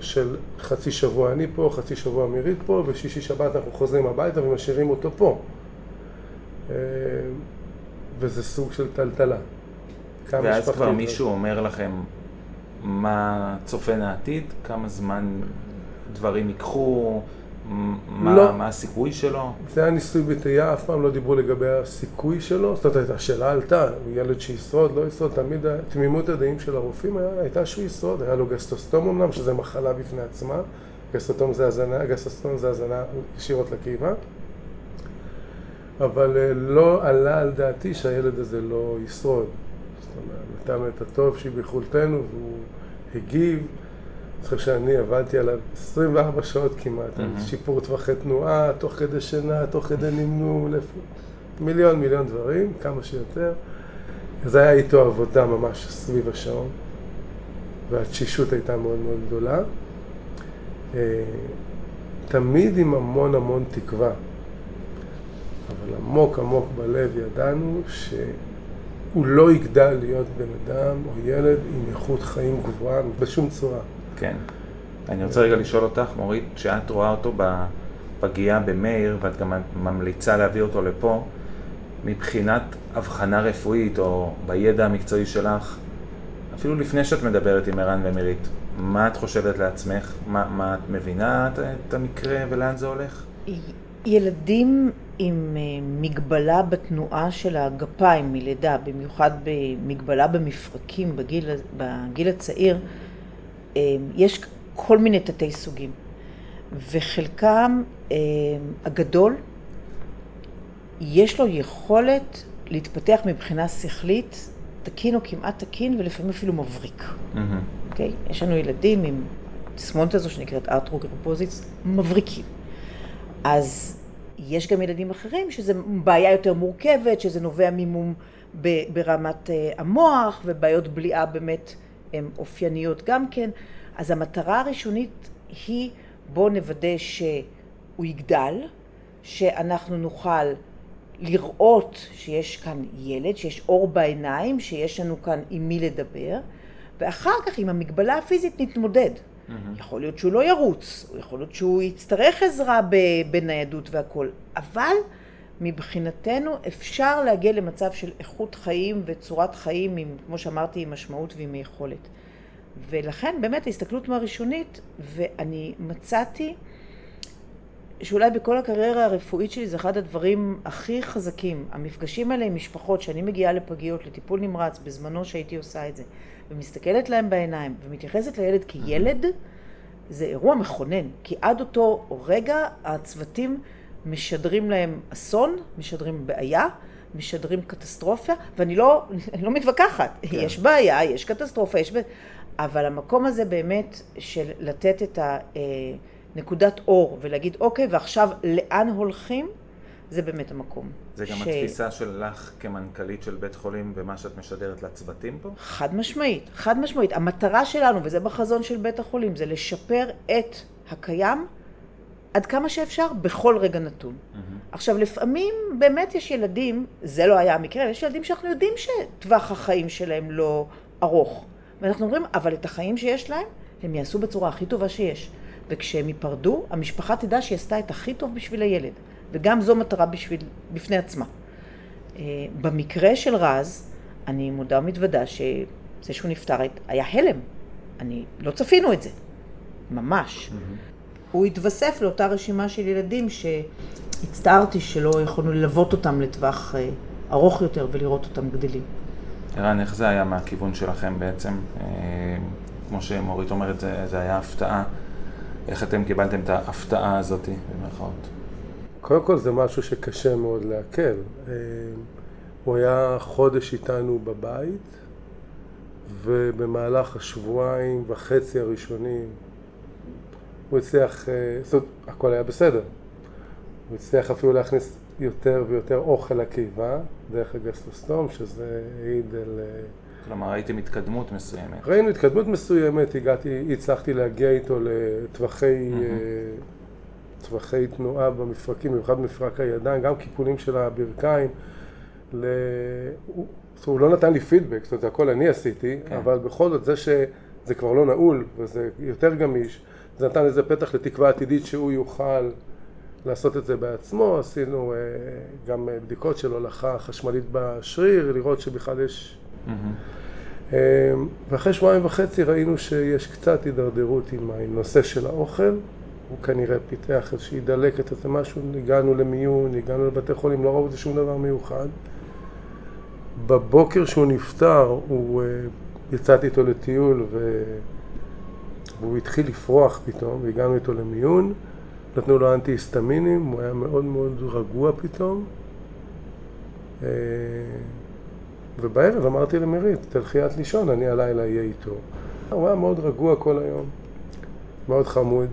של חצי שבוע אני פה, חצי שבוע מירית פה, ושישי שבת אנחנו חוזרים הביתה ומשאירים אותו פה. אה, וזה סוג של טלטלה. ואז כבר זה. מישהו אומר לכם מה צופן העתיד? כמה זמן דברים ייקחו? מה, לא. מה הסיכוי שלו? זה היה ניסוי וטעייה, אף פעם לא דיברו לגבי הסיכוי שלו. זאת אומרת, השאלה עלתה, ילד שישרוד, לא ישרוד, תמיד תמימות הדעים של הרופאים היה, הייתה שהוא ישרוד. היה לו גסטוסטום אמנם, שזה מחלה בפני עצמה. גסטוסטום זה הזנה, גסטוסטום זה הזנה ישירות לקיבה. אבל אה, לא עלה על דעתי שהילד הזה לא ישרוד. זאת אומרת, נתנו את הטוב שביכולתנו והוא הגיב. חושב שאני עבדתי עליו 24 שעות כמעט, על מהמם. שיפור טווחי תנועה, תוך כדי שינה, תוך כדי נמנום, לפ- מיליון מיליון דברים, כמה שיותר. זה היה איתו עבודה ממש סביב השעון, והתשישות הייתה מאוד מאוד גדולה. תמיד עם המון המון תקווה. אבל עמוק עמוק בלב ידענו שהוא לא יגדל להיות בן אדם או ילד עם איכות חיים גבוהה בשום צורה. כן. אני רוצה רגע לשאול אותך, מורית, כשאת רואה אותו בפגייה במאיר, ואת גם ממליצה להביא אותו לפה, מבחינת הבחנה רפואית או בידע המקצועי שלך, אפילו לפני שאת מדברת עם ערן ומירית, מה את חושבת לעצמך? מה, מה את מבינה את, את המקרה ולאן זה הולך? ילדים עם אה, מגבלה בתנועה של הגפיים מלידה, במיוחד במגבלה במפרקים בגיל, בגיל הצעיר, יש כל מיני תתי סוגים, וחלקם אה, הגדול, יש לו יכולת להתפתח מבחינה שכלית תקין או כמעט תקין, ולפעמים אפילו מבריק. Mm-hmm. אוקיי? Okay? יש לנו ילדים עם תסמונת הזו שנקראת ארטרוגרפוזיץ, מבריקים. אז יש גם ילדים אחרים שזו בעיה יותר מורכבת, שזה נובע ממום ברמת אה, המוח, ובעיות בליעה באמת הן אופייניות גם כן. אז המטרה הראשונית היא בואו נוודא שהוא יגדל, שאנחנו נוכל לראות שיש כאן ילד, שיש אור בעיניים, שיש לנו כאן עם מי לדבר, ואחר כך עם המגבלה הפיזית נתמודד. Mm-hmm. יכול להיות שהוא לא ירוץ, יכול להיות שהוא יצטרך עזרה בניידות והכול, אבל מבחינתנו אפשר להגיע למצב של איכות חיים וצורת חיים, עם, כמו שאמרתי, עם משמעות ועם יכולת. ולכן באמת ההסתכלות מהראשונית, ואני מצאתי שאולי בכל הקריירה הרפואית שלי זה אחד הדברים הכי חזקים. המפגשים האלה עם משפחות, שאני מגיעה לפגיות, לטיפול נמרץ, בזמנו שהייתי עושה את זה, ומסתכלת להם בעיניים, ומתייחסת לילד כילד, זה אירוע מכונן. כי עד אותו רגע הצוותים משדרים להם אסון, משדרים בעיה, משדרים קטסטרופה, ואני לא, לא מתווכחת. כן. יש בעיה, יש קטסטרופה, יש... אבל המקום הזה באמת של לתת את ה... אה, אור ולהגיד, אוקיי, ועכשיו לאן הולכים? זה באמת המקום. זה גם ש... התפיסה שלך כמנכ"לית של בית חולים ומה שאת משדרת לצוותים פה? חד משמעית, חד משמעית. המטרה שלנו, וזה בחזון של בית החולים, זה לשפר את הקיים עד כמה שאפשר בכל רגע נתון. Mm-hmm. עכשיו, לפעמים באמת יש ילדים, זה לא היה המקרה, יש ילדים שאנחנו יודעים שטווח החיים שלהם לא ארוך. ואנחנו אומרים, אבל את החיים שיש להם, הם יעשו בצורה הכי טובה שיש. וכשהם ייפרדו, המשפחה תדע שהיא עשתה את הכי טוב בשביל הילד, וגם זו מטרה בשביל, בפני עצמה. אה, במקרה של רז, אני מודה ומתוודה שזה שהוא נפטר היה הלם. אני, לא צפינו את זה, ממש. Mm-hmm. הוא התווסף לאותה רשימה של ילדים שהצטערתי שלא יכולנו ללוות אותם לטווח אה, ארוך יותר ולראות אותם גדלים. ערן, איך זה היה מהכיוון שלכם בעצם? אה, כמו שמורית אומרת, זה, זה היה הפתעה. איך אתם קיבלתם את ההפתעה הזאת, במירכאות? קודם כל זה משהו שקשה מאוד לעכל. אה, הוא היה חודש איתנו בבית, ובמהלך השבועיים וחצי הראשונים הוא הצליח, אה, זאת אומרת, הכל היה בסדר. הוא הצליח אפילו להכניס יותר ויותר אוכל לקיבה, דרך הגסטוסטום, שזה העיד על... אה, כלומר, ראיתם התקדמות מסוימת. ראינו התקדמות מסוימת, הגעתי, הצלחתי להגיע איתו לטווחי mm-hmm. טווחי תנועה במפרקים, במיוחד מפרק הידיים, גם קיפולים של הברכיים. ל... הוא, הוא לא נתן לי פידבק, זאת אומרת, זה הכל אני עשיתי, כן. אבל בכל זאת, זה שזה כבר לא נעול וזה יותר גמיש, זה נתן איזה פתח לתקווה עתידית שהוא יוכל לעשות את זה בעצמו. עשינו uh, גם בדיקות של הולכה חשמלית בשריר, לראות שבכלל יש Mm-hmm. ואחרי שבועיים וחצי ראינו שיש קצת הידרדרות עם הנושא של האוכל, הוא כנראה פיתח איזושהי דלקת, איזה משהו, הגענו למיון, הגענו לבתי חולים, לא ראו את זה שום דבר מיוחד. בבוקר שהוא נפטר, הוא, אה, יצאתי איתו לטיול ו... והוא התחיל לפרוח פתאום, והגענו איתו למיון, נתנו לו אנטי היסטמינים, הוא היה מאוד מאוד רגוע פתאום. אה, ובערב אמרתי למירית, תלכי את לישון, אני הלילה אהיה איתו. הוא היה מאוד רגוע כל היום, מאוד חמוד,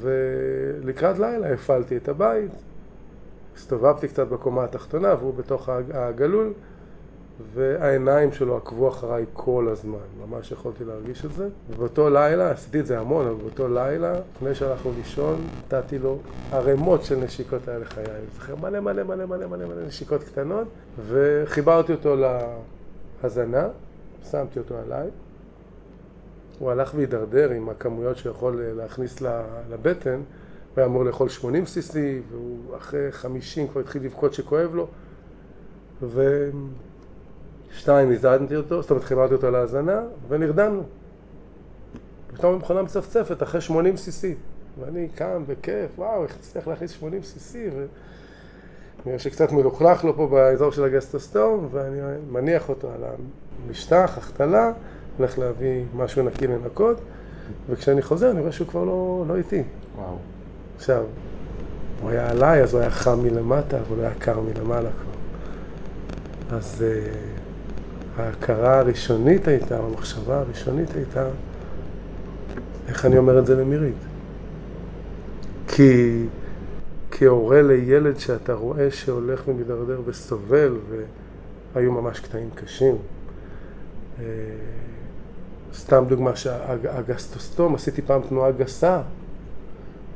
ולקראת לילה הפעלתי את הבית, הסתובבתי קצת בקומה התחתונה והוא בתוך הגלול, והעיניים שלו עקבו אחריי כל הזמן, ממש יכולתי להרגיש את זה. ובאותו לילה, עשיתי את זה המון, אבל באותו לילה, לפני שהלכנו לישון, נתתי לו ערימות של נשיקות האלה חיי. אני זוכר מלא מלא מלא מלא מלא מלא נשיקות קטנות, וחיברתי אותו להזנה, שמתי אותו עליי. הוא הלך והידרדר עם הכמויות שהוא יכול להכניס לבטן, הוא היה אמור לאכול 80 cc, והוא אחרי 50 כבר התחיל לבכות שכואב לו. ושתיים, הזדנתי אותו, זאת אומרת חיברתי אותו להאזנה, ונרדמנו. פתאום המכונה מצפצפת אחרי 80 cc. ואני קם בכיף, וואו, איך הצליח להכניס 80 cc, ונראה שקצת מלוכלך לו פה באזור של הגסטוסטום, ואני מניח אותו על המשטח, החתלה, הולך להביא משהו נקי לנקות, וכשאני חוזר אני רואה שהוא כבר לא, לא איתי. וואו. עכשיו, הוא היה עליי, אז הוא היה חם מלמטה, אבל הוא היה קר מלמעלה כבר. אז uh, ההכרה הראשונית הייתה, או המחשבה הראשונית הייתה, איך אני אומר את זה למירית? כי כהורה לילד שאתה רואה שהולך ומתדרדר וסובל, והיו ממש קטעים קשים. Uh, סתם דוגמה שהגסטוסטום, עשיתי פעם תנועה גסה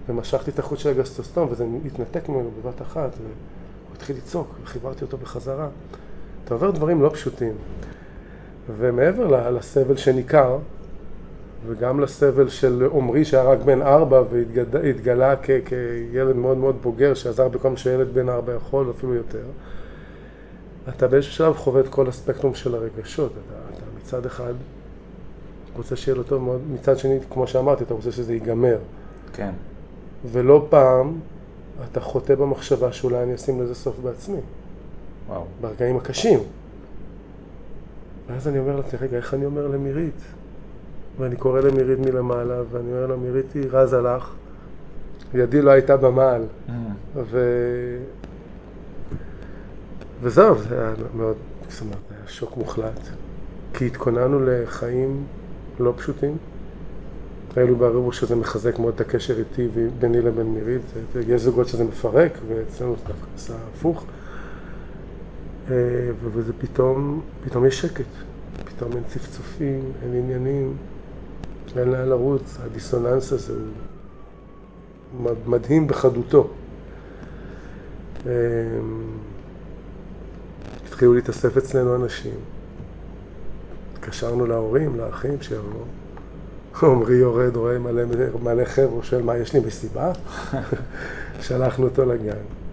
ומשכתי את החוט של הגסטוסטום וזה התנתק ממנו בבת אחת והוא התחיל לצעוק וחיברתי אותו בחזרה. אתה עובר דברים לא פשוטים ומעבר לסבל שניכר וגם לסבל של עמרי שהיה רק בן ארבע והתגלה כילד מאוד מאוד בוגר שעזר בכל מה שילד בן ארבע יכול ואפילו יותר אתה באיזשהו שלב חווה את כל הספקטרום של הרגשות. אתה, אתה מצד אחד רוצה שיהיה לו טוב מאוד, מצד שני, כמו שאמרתי, אתה רוצה שזה ייגמר. כן. ולא פעם אתה חוטא במחשבה שאולי אני אשים לזה סוף בעצמי. וואו. ברגעים הקשים. ואז אני אומר לעצמי, רגע, איך אני אומר למירית? ואני קורא למירית מלמעלה, ואני אומר לה, מיריתי, רז הלך, ידי לא הייתה במעל. Mm. ו... וזהו, זה היה מאוד, זאת אומרת, היה שוק מוחלט. כי התכוננו לחיים לא פשוטים. לי ברור שזה מחזק מאוד את הקשר איתי ביני לבין מירית. יש זוגות שזה מפרק, ואצלנו זה דווקא עשה הפוך. אה, וזה פתאום, פתאום יש שקט. פתאום אין צפצופים, אין עניינים, אין לאן לרוץ. הדיסוננס הזה הוא מדהים בחדותו. אה, התחילו להתאסף אצלנו אנשים. התקשרנו להורים, לאחים שיבואו. עמרי יורד, רואה מלא, מלא חבר'ה, שואל מה, יש לי מסיבה? שלחנו אותו לגן.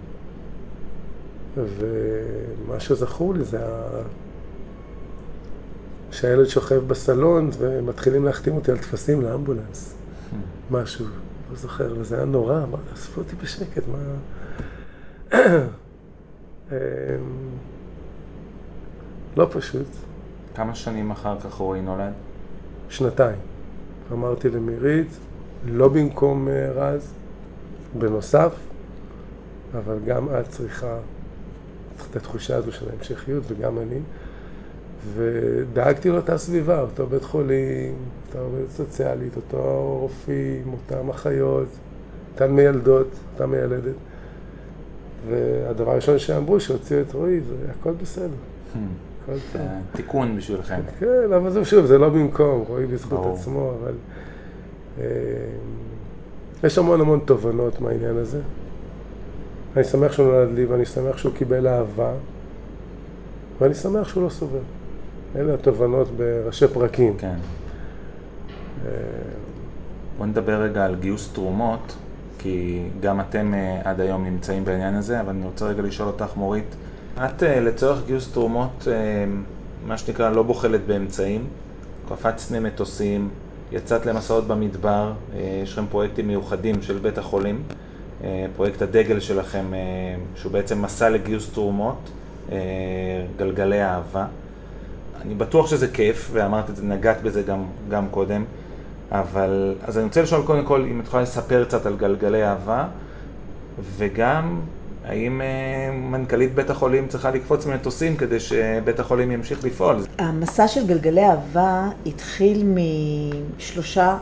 ומה שזכור לי זה שהילד שוכב בסלון ומתחילים להחתים אותי על טפסים לאמבולנס. משהו, לא זוכר, וזה היה נורא, מה, אספו אותי בשקט, מה... אמ, לא פשוט. כמה שנים אחר כך רועי נולד? שנתיים. אמרתי למירית, לא במקום אה, רז, בנוסף, אבל גם את צריכה את התחושה הזו של ההמשכיות, וגם אני. ודאגתי לאותה סביבה, אותו בית חולים, אותה עובדת סוציאלית, אותו רופאים, אותם אחיות, אותן מיילדות, אותה מיילדת. והדבר הראשון שאמרו, שהוציאו את רועי, זה הכל בסדר. Hmm. תיקון בשבילכם. כן, אבל זה שוב, זה לא במקום, רואים בזכות עצמו, אבל... אה, יש המון המון תובנות מהעניין הזה. אני שמח שהוא נולד לי, ואני שמח שהוא קיבל אהבה, ואני שמח שהוא לא סובל. אלה התובנות בראשי פרקים. כן. בוא נדבר רגע על גיוס תרומות, כי גם אתם אה, עד היום נמצאים בעניין הזה, אבל אני רוצה רגע לשאול אותך, מורית, את אה, לצורך גיוס תרומות, אה, מה שנקרא, לא בוחלת באמצעים. קפצת ממטוסים, יצאת למסעות במדבר, יש לכם פרויקטים מיוחדים של בית החולים, פרויקט הדגל שלכם, שהוא בעצם מסע לגיוס תרומות, גלגלי אהבה. אני בטוח שזה כיף, ואמרת את זה, נגעת בזה גם, גם קודם, אבל, אז אני רוצה לשאול קודם כל, אם את יכולה לספר קצת על גלגלי אהבה, וגם האם אה, מנכ"לית בית החולים צריכה לקפוץ ממטוסים כדי שבית החולים ימשיך לפעול? המסע של גלגלי אהבה התחיל משלושה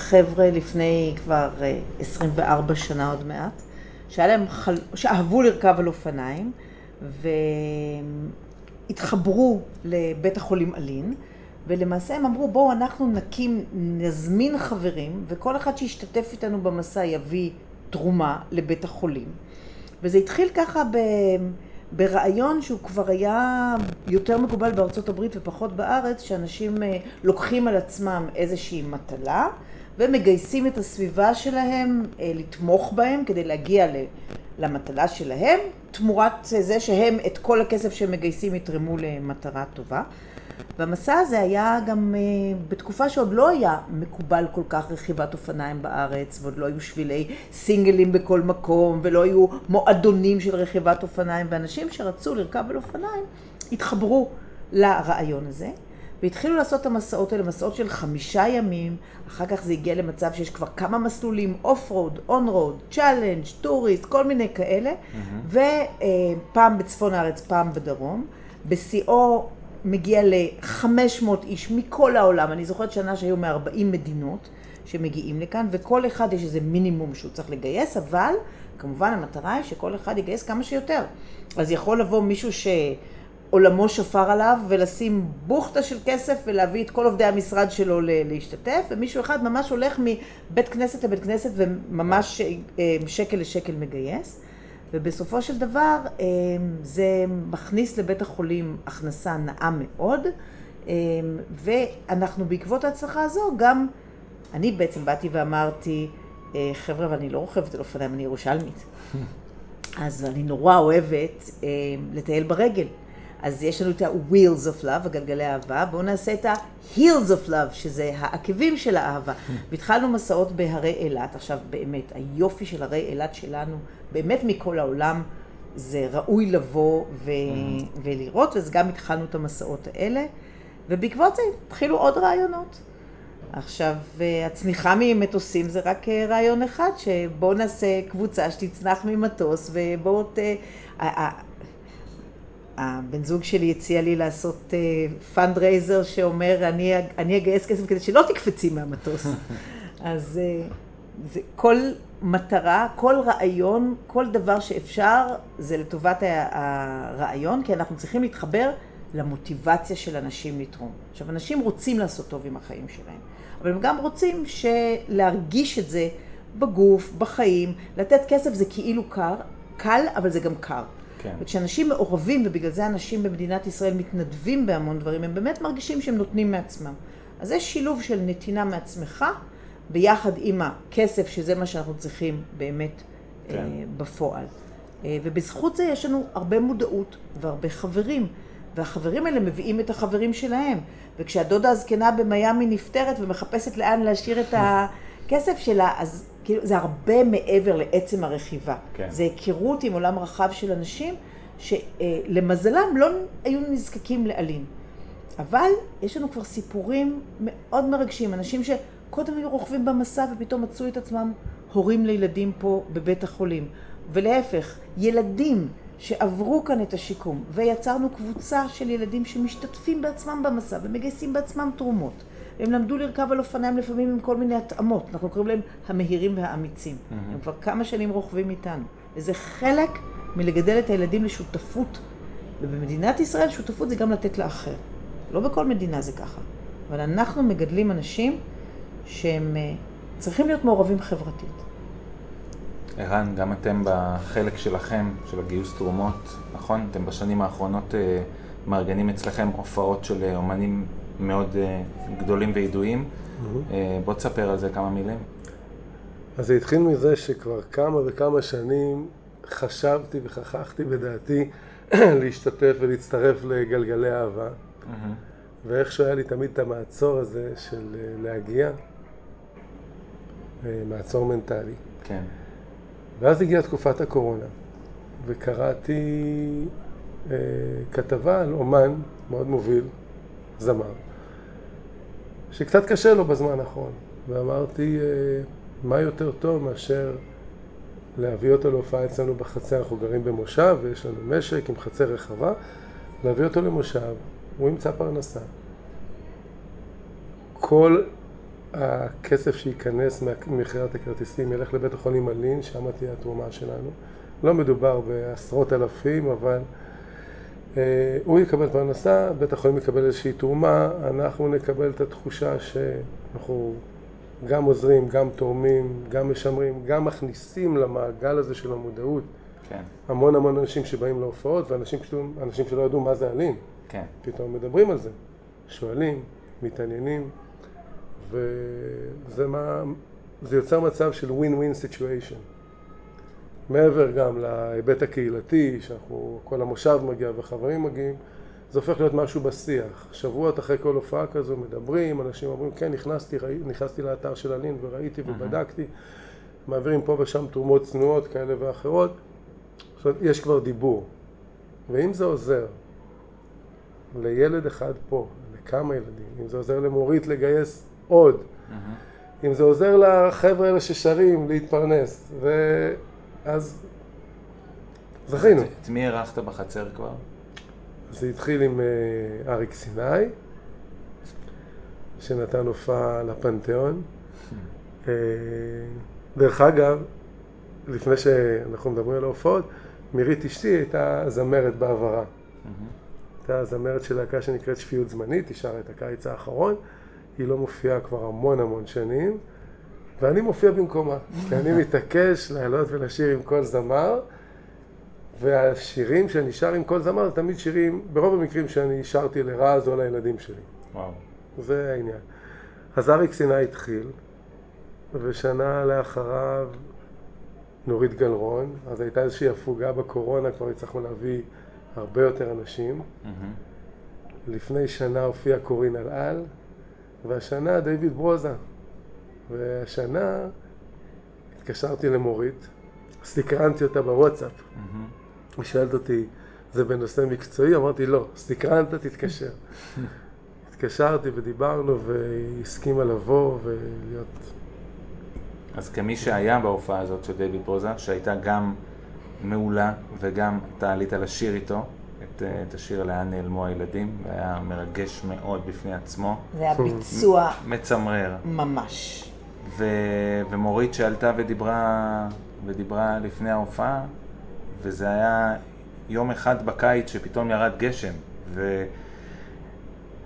חבר'ה לפני כבר 24 אה, שנה עוד מעט, שהיה להם חל... שאהבו לרכב על אופניים, התחברו לבית החולים אלין, ולמעשה הם אמרו, בואו אנחנו נקים, נזמין חברים, וכל אחד שישתתף איתנו במסע יביא תרומה לבית החולים. וזה התחיל ככה ב... ברעיון שהוא כבר היה יותר מקובל בארצות הברית ופחות בארץ, שאנשים אה, לוקחים על עצמם איזושהי מטלה ומגייסים את הסביבה שלהם אה, לתמוך בהם כדי להגיע למטלה שלהם, תמורת זה שהם את כל הכסף שהם מגייסים יתרמו למטרה טובה. והמסע הזה היה גם uh, בתקופה שעוד לא היה מקובל כל כך רכיבת אופניים בארץ, ועוד לא היו שבילי סינגלים בכל מקום, ולא היו מועדונים של רכיבת אופניים, ואנשים שרצו לרכב על אופניים התחברו לרעיון הזה. והתחילו לעשות את המסעות האלה, מסעות של חמישה ימים, אחר כך זה הגיע למצב שיש כבר כמה מסלולים, off road, on road, challenge, tourist, כל מיני כאלה, אהמ. ופעם בצפון הארץ, פעם בדרום. בשיאו מגיע ל-500 איש מכל העולם, אני זוכרת שנה שהיו מ-40 מדינות שמגיעים לכאן, וכל אחד יש איזה מינימום שהוא צריך לגייס, אבל כמובן המטרה היא שכל אחד יגייס כמה שיותר. אז יכול לבוא מישהו שעולמו שפר עליו ולשים בוכטה של כסף ולהביא את כל עובדי המשרד שלו להשתתף, ומישהו אחד ממש הולך מבית כנסת לבית כנסת וממש אה, שקל לשקל מגייס. ובסופו של דבר אמ, זה מכניס לבית החולים הכנסה נאה מאוד, אמ, ואנחנו בעקבות ההצלחה הזו גם, אני בעצם באתי ואמרתי, אה, חבר'ה, ואני לא רוכבת על אופניים, אני ירושלמית. אז אני נורא אוהבת לטייל ברגל. אז יש לנו את ה-wheels of love, הגלגלי האהבה, בואו נעשה את ה-heels of love, שזה העקבים של האהבה. והתחלנו מסעות בהרי אילת, עכשיו באמת, היופי של הרי אילת שלנו, באמת מכל העולם, זה ראוי לבוא ו- ולראות, אז גם התחלנו את המסעות האלה, ובעקבות זה התחילו עוד רעיונות. עכשיו, הצניחה ממטוסים זה רק רעיון אחד, שבואו נעשה קבוצה שתצנח ממטוס, ובואו ת... הבן זוג שלי הציע לי לעשות fundraiser אה, שאומר, אני, אני אגייס כסף כדי שלא תקפצי מהמטוס. אז אה, זה כל מטרה, כל רעיון, כל דבר שאפשר, זה לטובת הרעיון, כי אנחנו צריכים להתחבר למוטיבציה של אנשים לתרום. עכשיו, אנשים רוצים לעשות טוב עם החיים שלהם, אבל הם גם רוצים להרגיש את זה בגוף, בחיים, לתת כסף זה כאילו קר, קל, אבל זה גם קר. כן. וכשאנשים מעורבים, ובגלל זה אנשים במדינת ישראל מתנדבים בהמון דברים, הם באמת מרגישים שהם נותנים מעצמם. אז זה שילוב של נתינה מעצמך, ביחד עם הכסף, שזה מה שאנחנו צריכים באמת כן. אה, בפועל. אה, ובזכות זה יש לנו הרבה מודעות והרבה חברים. והחברים האלה מביאים את החברים שלהם. וכשהדודה הזקנה במיאמי נפטרת ומחפשת לאן להשאיר את הכסף שלה, אז כאילו, זה הרבה מעבר לעצם הרכיבה. כן. זה היכרות עם עולם רחב של אנשים שלמזלם לא היו נזקקים לאלים. אבל יש לנו כבר סיפורים מאוד מרגשים, אנשים שקודם היו רוכבים במסע ופתאום מצאו את עצמם הורים לילדים פה בבית החולים. ולהפך, ילדים שעברו כאן את השיקום, ויצרנו קבוצה של ילדים שמשתתפים בעצמם במסע ומגייסים בעצמם תרומות. הם למדו לרכב על אופניים לפעמים עם כל מיני התאמות, אנחנו קוראים להם המהירים והאמיצים. Mm-hmm. הם כבר כמה שנים רוכבים איתנו. וזה חלק מלגדל את הילדים לשותפות. ובמדינת ישראל שותפות זה גם לתת לאחר. לא בכל מדינה זה ככה. אבל אנחנו מגדלים אנשים שהם אה, צריכים להיות מעורבים חברתית. ערן, גם אתם בחלק שלכם, של הגיוס תרומות, נכון? אתם בשנים האחרונות אה, מארגנים אצלכם הופעות של אה, אומנים מאוד uh, גדולים וידועים. Mm-hmm. בוא תספר על זה כמה מילים. אז זה התחיל מזה שכבר כמה וכמה שנים חשבתי וכחכתי בדעתי להשתתף ולהצטרף לגלגלי אהבה. Mm-hmm. ואיכשהו היה לי תמיד את המעצור הזה של uh, להגיע, מעצור מנטלי. כן. ואז הגיעה תקופת הקורונה, וקראתי uh, כתבה על אומן מאוד מוביל, זמר, שקצת קשה לו בזמן האחרון. ואמרתי, אה, מה יותר טוב מאשר להביא אותו להופעה אצלנו בחצר, אנחנו גרים במושב ויש לנו משק עם חצר רחבה, להביא אותו למושב, הוא ימצא פרנסה. כל הכסף שייכנס ממכירת הכרטיסים ילך לבית החולים אלין, שם תהיה התרומה שלנו. לא מדובר בעשרות אלפים, אבל הוא יקבל פרנסה, בית החולים יקבל איזושהי תרומה, אנחנו נקבל את התחושה שאנחנו גם עוזרים, גם תורמים, גם משמרים, גם מכניסים למעגל הזה של המודעות כן, המון המון אנשים שבאים להופעות, ואנשים פתאום, אנשים שלא ידעו מה זה אלים, כן. פתאום מדברים על זה, שואלים, מתעניינים, וזה מה, זה יוצר מצב של win-win situation. מעבר גם להיבט הקהילתי, שאנחנו, כל המושב מגיע וחברים מגיעים, זה הופך להיות משהו בשיח. שבועות אחרי כל הופעה כזו מדברים, אנשים אומרים, כן, נכנסתי, ראי, נכנסתי לאתר של אלין וראיתי ובדקתי, מעבירים פה ושם תרומות צנועות כאלה ואחרות. זאת אומרת, יש כבר דיבור. ואם זה עוזר לילד אחד פה, לכמה ילדים, אם זה עוזר למורית לגייס עוד, אם זה עוזר לחבר'ה האלה ששרים להתפרנס, ואז זכינו. את מי אירחת בחצר כבר? זה התחיל עם אה, אריק סיני, שנתן הופעה לפנתיאון. אה, דרך אגב, לפני שאנחנו מדברים על ההופעות, מירית אשתי הייתה זמרת בעברה. הייתה זמרת של להקה שנקראת שפיות זמנית, היא שרה את הקיץ האחרון. היא לא מופיעה כבר המון המון שנים, ואני מופיע במקומה. כי אני מתעקש לעלות ולשיר עם כל זמר, והשירים שאני שר עם כל זמר זה תמיד שירים, ברוב המקרים שאני שרתי לרז או לילדים שלי. וואו. זה העניין. אז אריק סיני התחיל, ושנה לאחריו נורית גלרון, אז הייתה איזושהי הפוגה בקורונה, כבר הצלחנו להביא הרבה יותר אנשים. לפני שנה הופיע קורין אלעל, והשנה דיוויד ברוזה. והשנה התקשרתי למורית, סקרנתי אותה בוואטסאפ. היא שואלת אותי, זה בנושא מקצועי? אמרתי, לא, סקרנת, תתקשר. התקשרתי ודיברנו, והיא הסכימה לבוא ולהיות... אז כמי שהיה בהופעה הזאת של דיוויד ברוזה, שהייתה גם מעולה וגם אתה עלית לשיר איתו, את, את השיר לאן נעלמו הילדים, והיה מרגש מאוד בפני עצמו, זה היה ביצוע מצמרר. ממש. ו... ומורית שעלתה ודיברה, ודיברה לפני ההופעה, וזה היה יום אחד בקיץ שפתאום ירד גשם,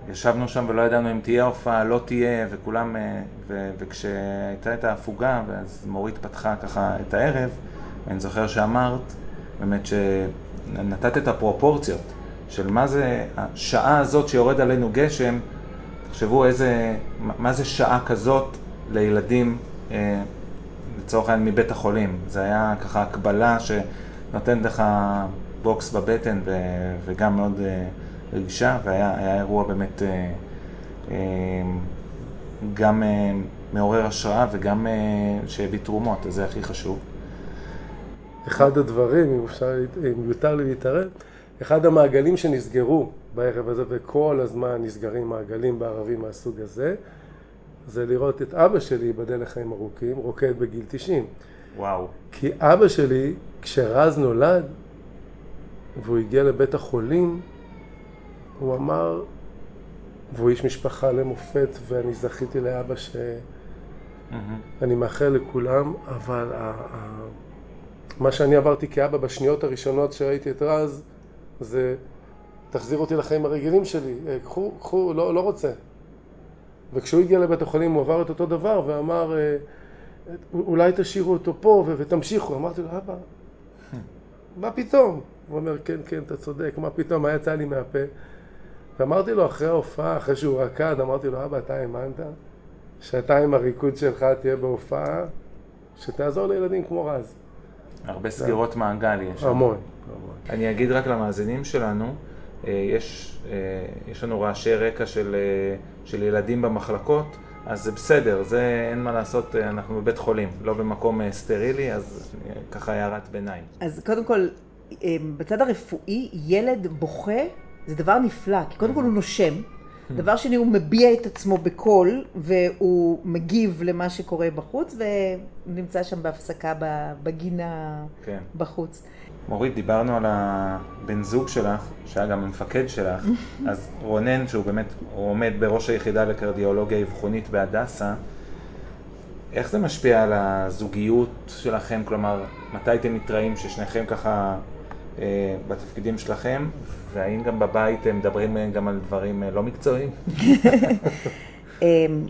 וישבנו שם ולא ידענו אם תהיה הופעה, לא תהיה, וכולם, אה, ו... וכשהייתה את ההפוגה, ואז מורית פתחה ככה את הערב, אני זוכר שאמרת, באמת שנתת את הפרופורציות של מה זה השעה הזאת שיורד עלינו גשם, תחשבו איזה, מה זה שעה כזאת לילדים, אה, לצורך העניין מבית החולים. זה היה ככה הקבלה שנותנת לך בוקס בבטן ו, וגם מאוד אה, רגישה, והיה היה אירוע באמת אה, אה, גם אה, מעורר השראה וגם אה, שהביא תרומות, אז זה הכי חשוב. אחד הדברים, אם אפשר, אם יותר לי להתערב, אחד המעגלים שנסגרו בערב הזה, וכל הזמן נסגרים מעגלים בערבים מהסוג הזה, זה לראות את אבא שלי, ייבדל לחיים ארוכים, רוקד בגיל 90. וואו. כי אבא שלי, כשרז נולד, והוא הגיע לבית החולים, הוא אמר, והוא איש משפחה למופת, ואני זכיתי לאבא שאני מהמם. מאחל לכולם, אבל ה- ה- מה שאני עברתי כאבא בשניות הראשונות שראיתי את רז, זה תחזיר אותי לחיים הרגילים שלי, אה, קחו, קחו, לא, לא רוצה. וכשהוא הגיע לבית החולים הוא עבר את אותו דבר ואמר, אה, אולי תשאירו אותו פה ותמשיכו. אמרתי לו, אבא, מה פתאום? הוא אומר, כן, כן, אתה צודק, מה פתאום, מה יצא לי מהפה? ואמרתי לו אחרי ההופעה, אחרי שהוא רקד, אמרתי לו, אבא, אתה האמנת שאתה עם הריקוד שלך תהיה בהופעה, שתעזור לילדים כמו רז. הרבה סגירות מעגל יש. המון. המון. אני אגיד רק למאזינים שלנו, יש, אה, יש לנו רעשי רקע של, אה, של ילדים במחלקות, אז זה בסדר, זה אין מה לעשות, אה, אנחנו בבית חולים, לא במקום אה, סטרילי, אז אה, ככה הערת ביניים. אז קודם כל, אה, בצד הרפואי, ילד בוכה זה דבר נפלא, כי קודם כל הוא נושם. דבר שני, הוא מביע את עצמו בקול, והוא מגיב למה שקורה בחוץ, ונמצא שם בהפסקה בגינה כן. בחוץ. מורית, דיברנו על הבן זוג שלך, שהיה גם המפקד שלך, אז רונן, שהוא באמת, עומד בראש היחידה לקרדיולוגיה אבחונית בהדסה, איך זה משפיע על הזוגיות שלכם? כלומר, מתי אתם מתראים ששניכם ככה אה, בתפקידים שלכם, והאם גם בבית מדברים גם על דברים לא מקצועיים?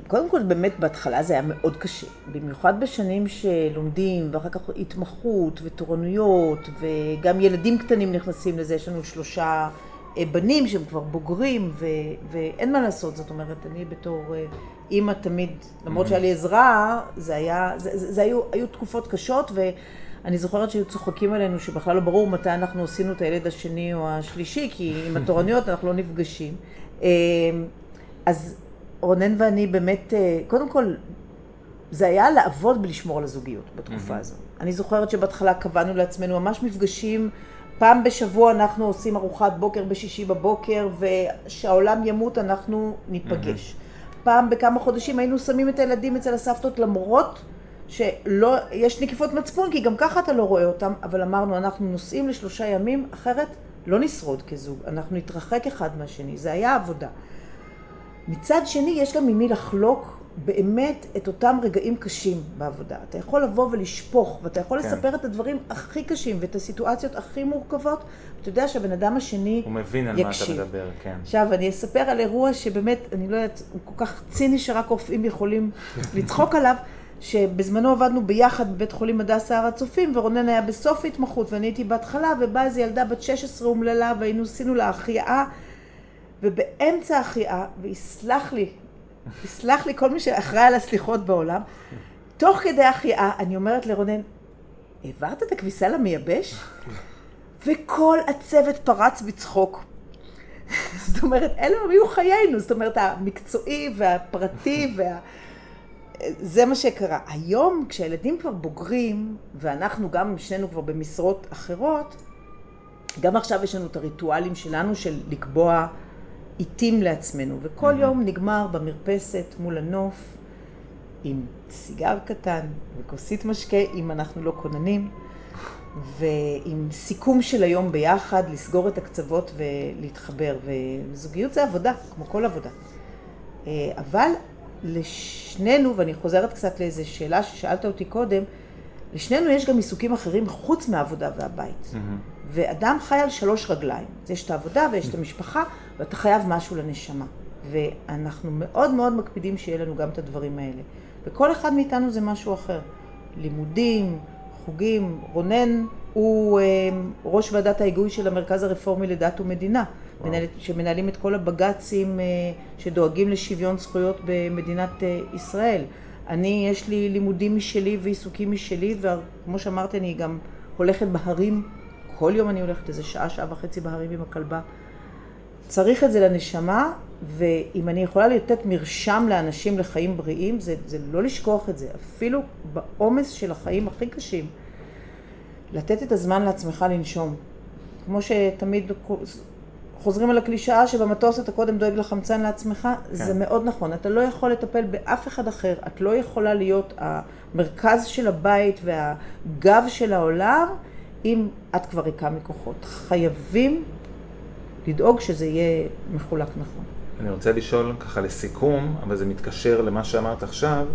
קודם כל, באמת בהתחלה זה היה מאוד קשה. במיוחד בשנים שלומדים, ואחר כך התמחות ותורנויות, וגם ילדים קטנים נכנסים לזה. יש לנו שלושה בנים שהם כבר בוגרים, ו- ואין מה לעשות. זאת אומרת, אני בתור אימא תמיד, למרות שהיה לי עזרה, זה היה, זה, זה, זה היו, היו תקופות קשות, ואני זוכרת שהיו צוחקים עלינו שבכלל לא ברור מתי אנחנו עשינו את הילד השני או השלישי, כי עם התורניות אנחנו לא נפגשים. אז רונן ואני באמת, קודם כל, זה היה לעבוד ולשמור על הזוגיות בתקופה הזו. אני זוכרת שבהתחלה קבענו לעצמנו ממש מפגשים. פעם בשבוע אנחנו עושים ארוחת בוקר בשישי בבוקר, ושהעולם ימות אנחנו ניפגש. פעם בכמה חודשים היינו שמים את הילדים אצל הסבתות למרות שלא, יש נקיפות מצפון, כי גם ככה אתה לא רואה אותם, אבל אמרנו, אנחנו נוסעים לשלושה ימים, אחרת לא נשרוד כזוג, אנחנו נתרחק אחד מהשני, זה היה עבודה. מצד שני, יש גם ממי לחלוק באמת את אותם רגעים קשים בעבודה. אתה יכול לבוא ולשפוך, ואתה יכול כן. לספר את הדברים הכי קשים ואת הסיטואציות הכי מורכבות, ואתה יודע שהבן אדם השני יקשיב. הוא מבין על יקשיב. מה אתה מדבר, כן. עכשיו, אני אספר על אירוע שבאמת, אני לא יודעת, הוא כל כך ציני שרק רופאים יכולים לצחוק עליו. שבזמנו עבדנו ביחד בבית חולים הדסה הר הצופים, ורונן היה בסוף התמחות ואני הייתי בהתחלה, ובאה איזו ילדה בת 16 אומללה, והיינו עשינו לה החייאה, ובאמצע החייאה, ויסלח לי, יסלח לי כל מי שאחראי על הסליחות בעולם. תוך כדי החייאה, אני אומרת לרונן, העברת את הכביסה למייבש? וכל הצוות פרץ בצחוק. זאת אומרת, אלו היו חיינו, זאת אומרת, המקצועי והפרטי וה... זה מה שקרה. היום, כשהילדים כבר בוגרים, ואנחנו גם, שנינו כבר במשרות אחרות, גם עכשיו יש לנו את הריטואלים שלנו של לקבוע עיתים לעצמנו, וכל יום נגמר במרפסת מול הנוף עם סיגר קטן וכוסית משקה, אם אנחנו לא כוננים, ועם סיכום של היום ביחד, לסגור את הקצוות ולהתחבר. וזוגיות זה עבודה, כמו כל עבודה. אה, אבל לשנינו, ואני חוזרת קצת לאיזו שאלה ששאלת אותי קודם, לשנינו יש גם עיסוקים אחרים חוץ מהעבודה והבית. Mm-hmm. ואדם חי על שלוש רגליים. יש את העבודה ויש את המשפחה, ואתה חייב משהו לנשמה. ואנחנו מאוד מאוד מקפידים שיהיה לנו גם את הדברים האלה. וכל אחד מאיתנו זה משהו אחר. לימודים, חוגים. רונן הוא אה, ראש ועדת ההיגוי של המרכז הרפורמי לדת ומדינה, מנהל, שמנהלים את כל הבג"צים אה, שדואגים לשוויון זכויות במדינת אה, ישראל. אני, יש לי לימודים משלי ועיסוקים משלי, וכמו שאמרתי, אני גם הולכת בהרים כל יום אני הולכת איזה שעה, שעה וחצי בהרים עם הכלבה. צריך את זה לנשמה, ואם אני יכולה לתת מרשם לאנשים לחיים בריאים, זה, זה לא לשכוח את זה. אפילו בעומס של החיים הכי קשים, לתת את הזמן לעצמך לנשום. כמו שתמיד חוזרים על הקלישאה שבמטוס אתה קודם דואג לחמצן לעצמך, כן. זה מאוד נכון. אתה לא יכול לטפל באף אחד אחר. את לא יכולה להיות המרכז של הבית והגב של העולם. אם את כבר ריקה מכוחות. חייבים לדאוג שזה יהיה מחולק נכון. אני רוצה לשאול ככה לסיכום, אבל זה מתקשר למה שאמרת עכשיו,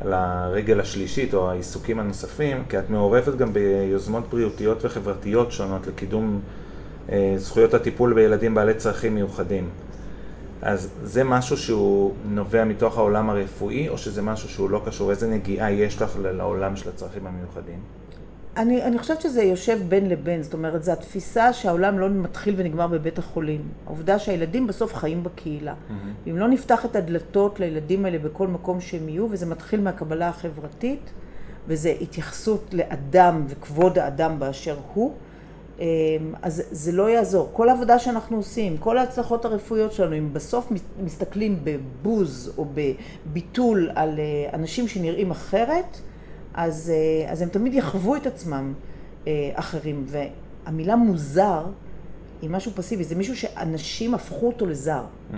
על הרגל השלישית או העיסוקים הנוספים, כי את מעורבת גם ביוזמות בריאותיות וחברתיות שונות לקידום אה, זכויות הטיפול בילדים בעלי צרכים מיוחדים. אז זה משהו שהוא נובע מתוך העולם הרפואי, או שזה משהו שהוא לא קשור? איזה נגיעה יש לך לעולם של הצרכים המיוחדים? אני, אני חושבת שזה יושב בין לבין, זאת אומרת, זו התפיסה שהעולם לא מתחיל ונגמר בבית החולים. העובדה שהילדים בסוף חיים בקהילה. Mm-hmm. אם לא נפתח את הדלתות לילדים האלה בכל מקום שהם יהיו, וזה מתחיל מהקבלה החברתית, וזה התייחסות לאדם וכבוד האדם באשר הוא, אמ, אז זה לא יעזור. כל העבודה שאנחנו עושים, כל ההצלחות הרפואיות שלנו, אם בסוף מסתכלים בבוז או בביטול על אה, אנשים שנראים אחרת, אז, אה, אז הם תמיד יחוו את עצמם אה, אחרים. והמילה מוזר היא משהו פסיבי, זה מישהו שאנשים הפכו אותו לזר. Mm-hmm.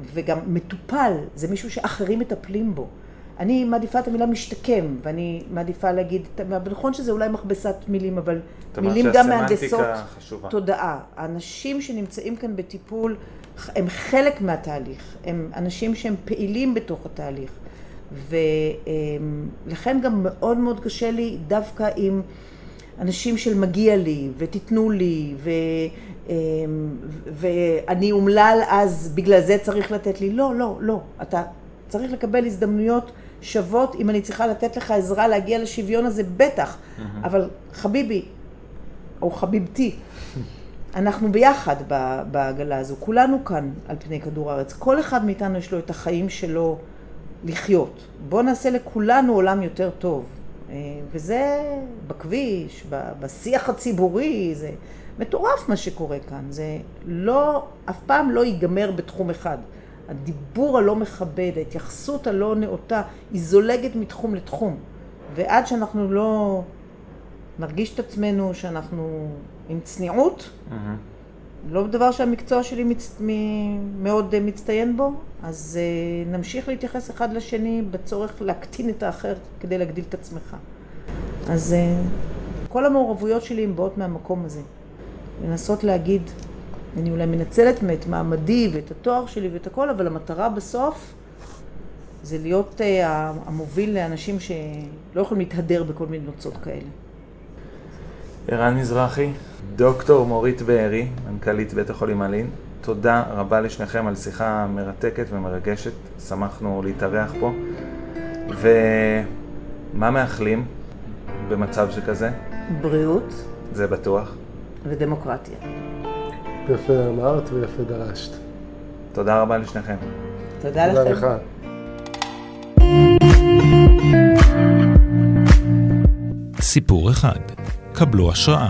וגם מטופל, זה מישהו שאחרים מטפלים בו. אני מעדיפה את המילה משתקם, ואני מעדיפה להגיד, נכון שזה אולי מכבסת מילים, אבל מילים גם מהנדסות תודעה. האנשים שנמצאים כאן בטיפול הם חלק מהתהליך, הם אנשים שהם פעילים בתוך התהליך. ולכן גם מאוד מאוד קשה לי דווקא עם אנשים של מגיע לי, ותיתנו לי, ו, אמ, ואני אומלל אז בגלל זה צריך לתת לי. לא, לא, לא. אתה צריך לקבל הזדמנויות שוות. אם אני צריכה לתת לך עזרה להגיע לשוויון הזה, בטח. אבל חביבי, או חביבתי, אנחנו ביחד בעגלה הזו. כולנו כאן על פני כדור הארץ. כל אחד מאיתנו יש לו את החיים שלו לחיות. בואו נעשה לכולנו עולם יותר טוב. אה, וזה בכביש, בשיח הציבורי, זה מטורף מה שקורה כאן. זה לא, אף פעם לא ייגמר בתחום אחד. הדיבור הלא מכבד, ההתייחסות הלא נאותה, היא זולגת מתחום לתחום. ועד שאנחנו לא נרגיש את עצמנו שאנחנו עם צניעות, mm-hmm. לא דבר שהמקצוע שלי מצ... מ... מאוד מצטיין בו, אז uh, נמשיך להתייחס אחד לשני בצורך להקטין את האחר כדי להגדיל את עצמך. אז uh, כל המעורבויות שלי הן באות מהמקום הזה. לנסות להגיד, אני אולי מנצלת את מעמדי ואת התואר שלי ואת הכל, אבל המטרה בסוף זה להיות uh, המוביל לאנשים שלא יכולים להתהדר בכל מיני נוצות כאלה. ערן מזרחי, דוקטור מורית בארי, מנכ"לית בית החולים אלין, תודה רבה לשניכם על שיחה מרתקת ומרגשת, שמחנו להתארח פה. ומה מאחלים במצב שכזה? בריאות. זה בטוח. ודמוקרטיה. יפה אמרת ויפה דרשת. תודה רבה לשניכם. תודה, תודה לכם. לך. סיפור אחד, קבלו השראה.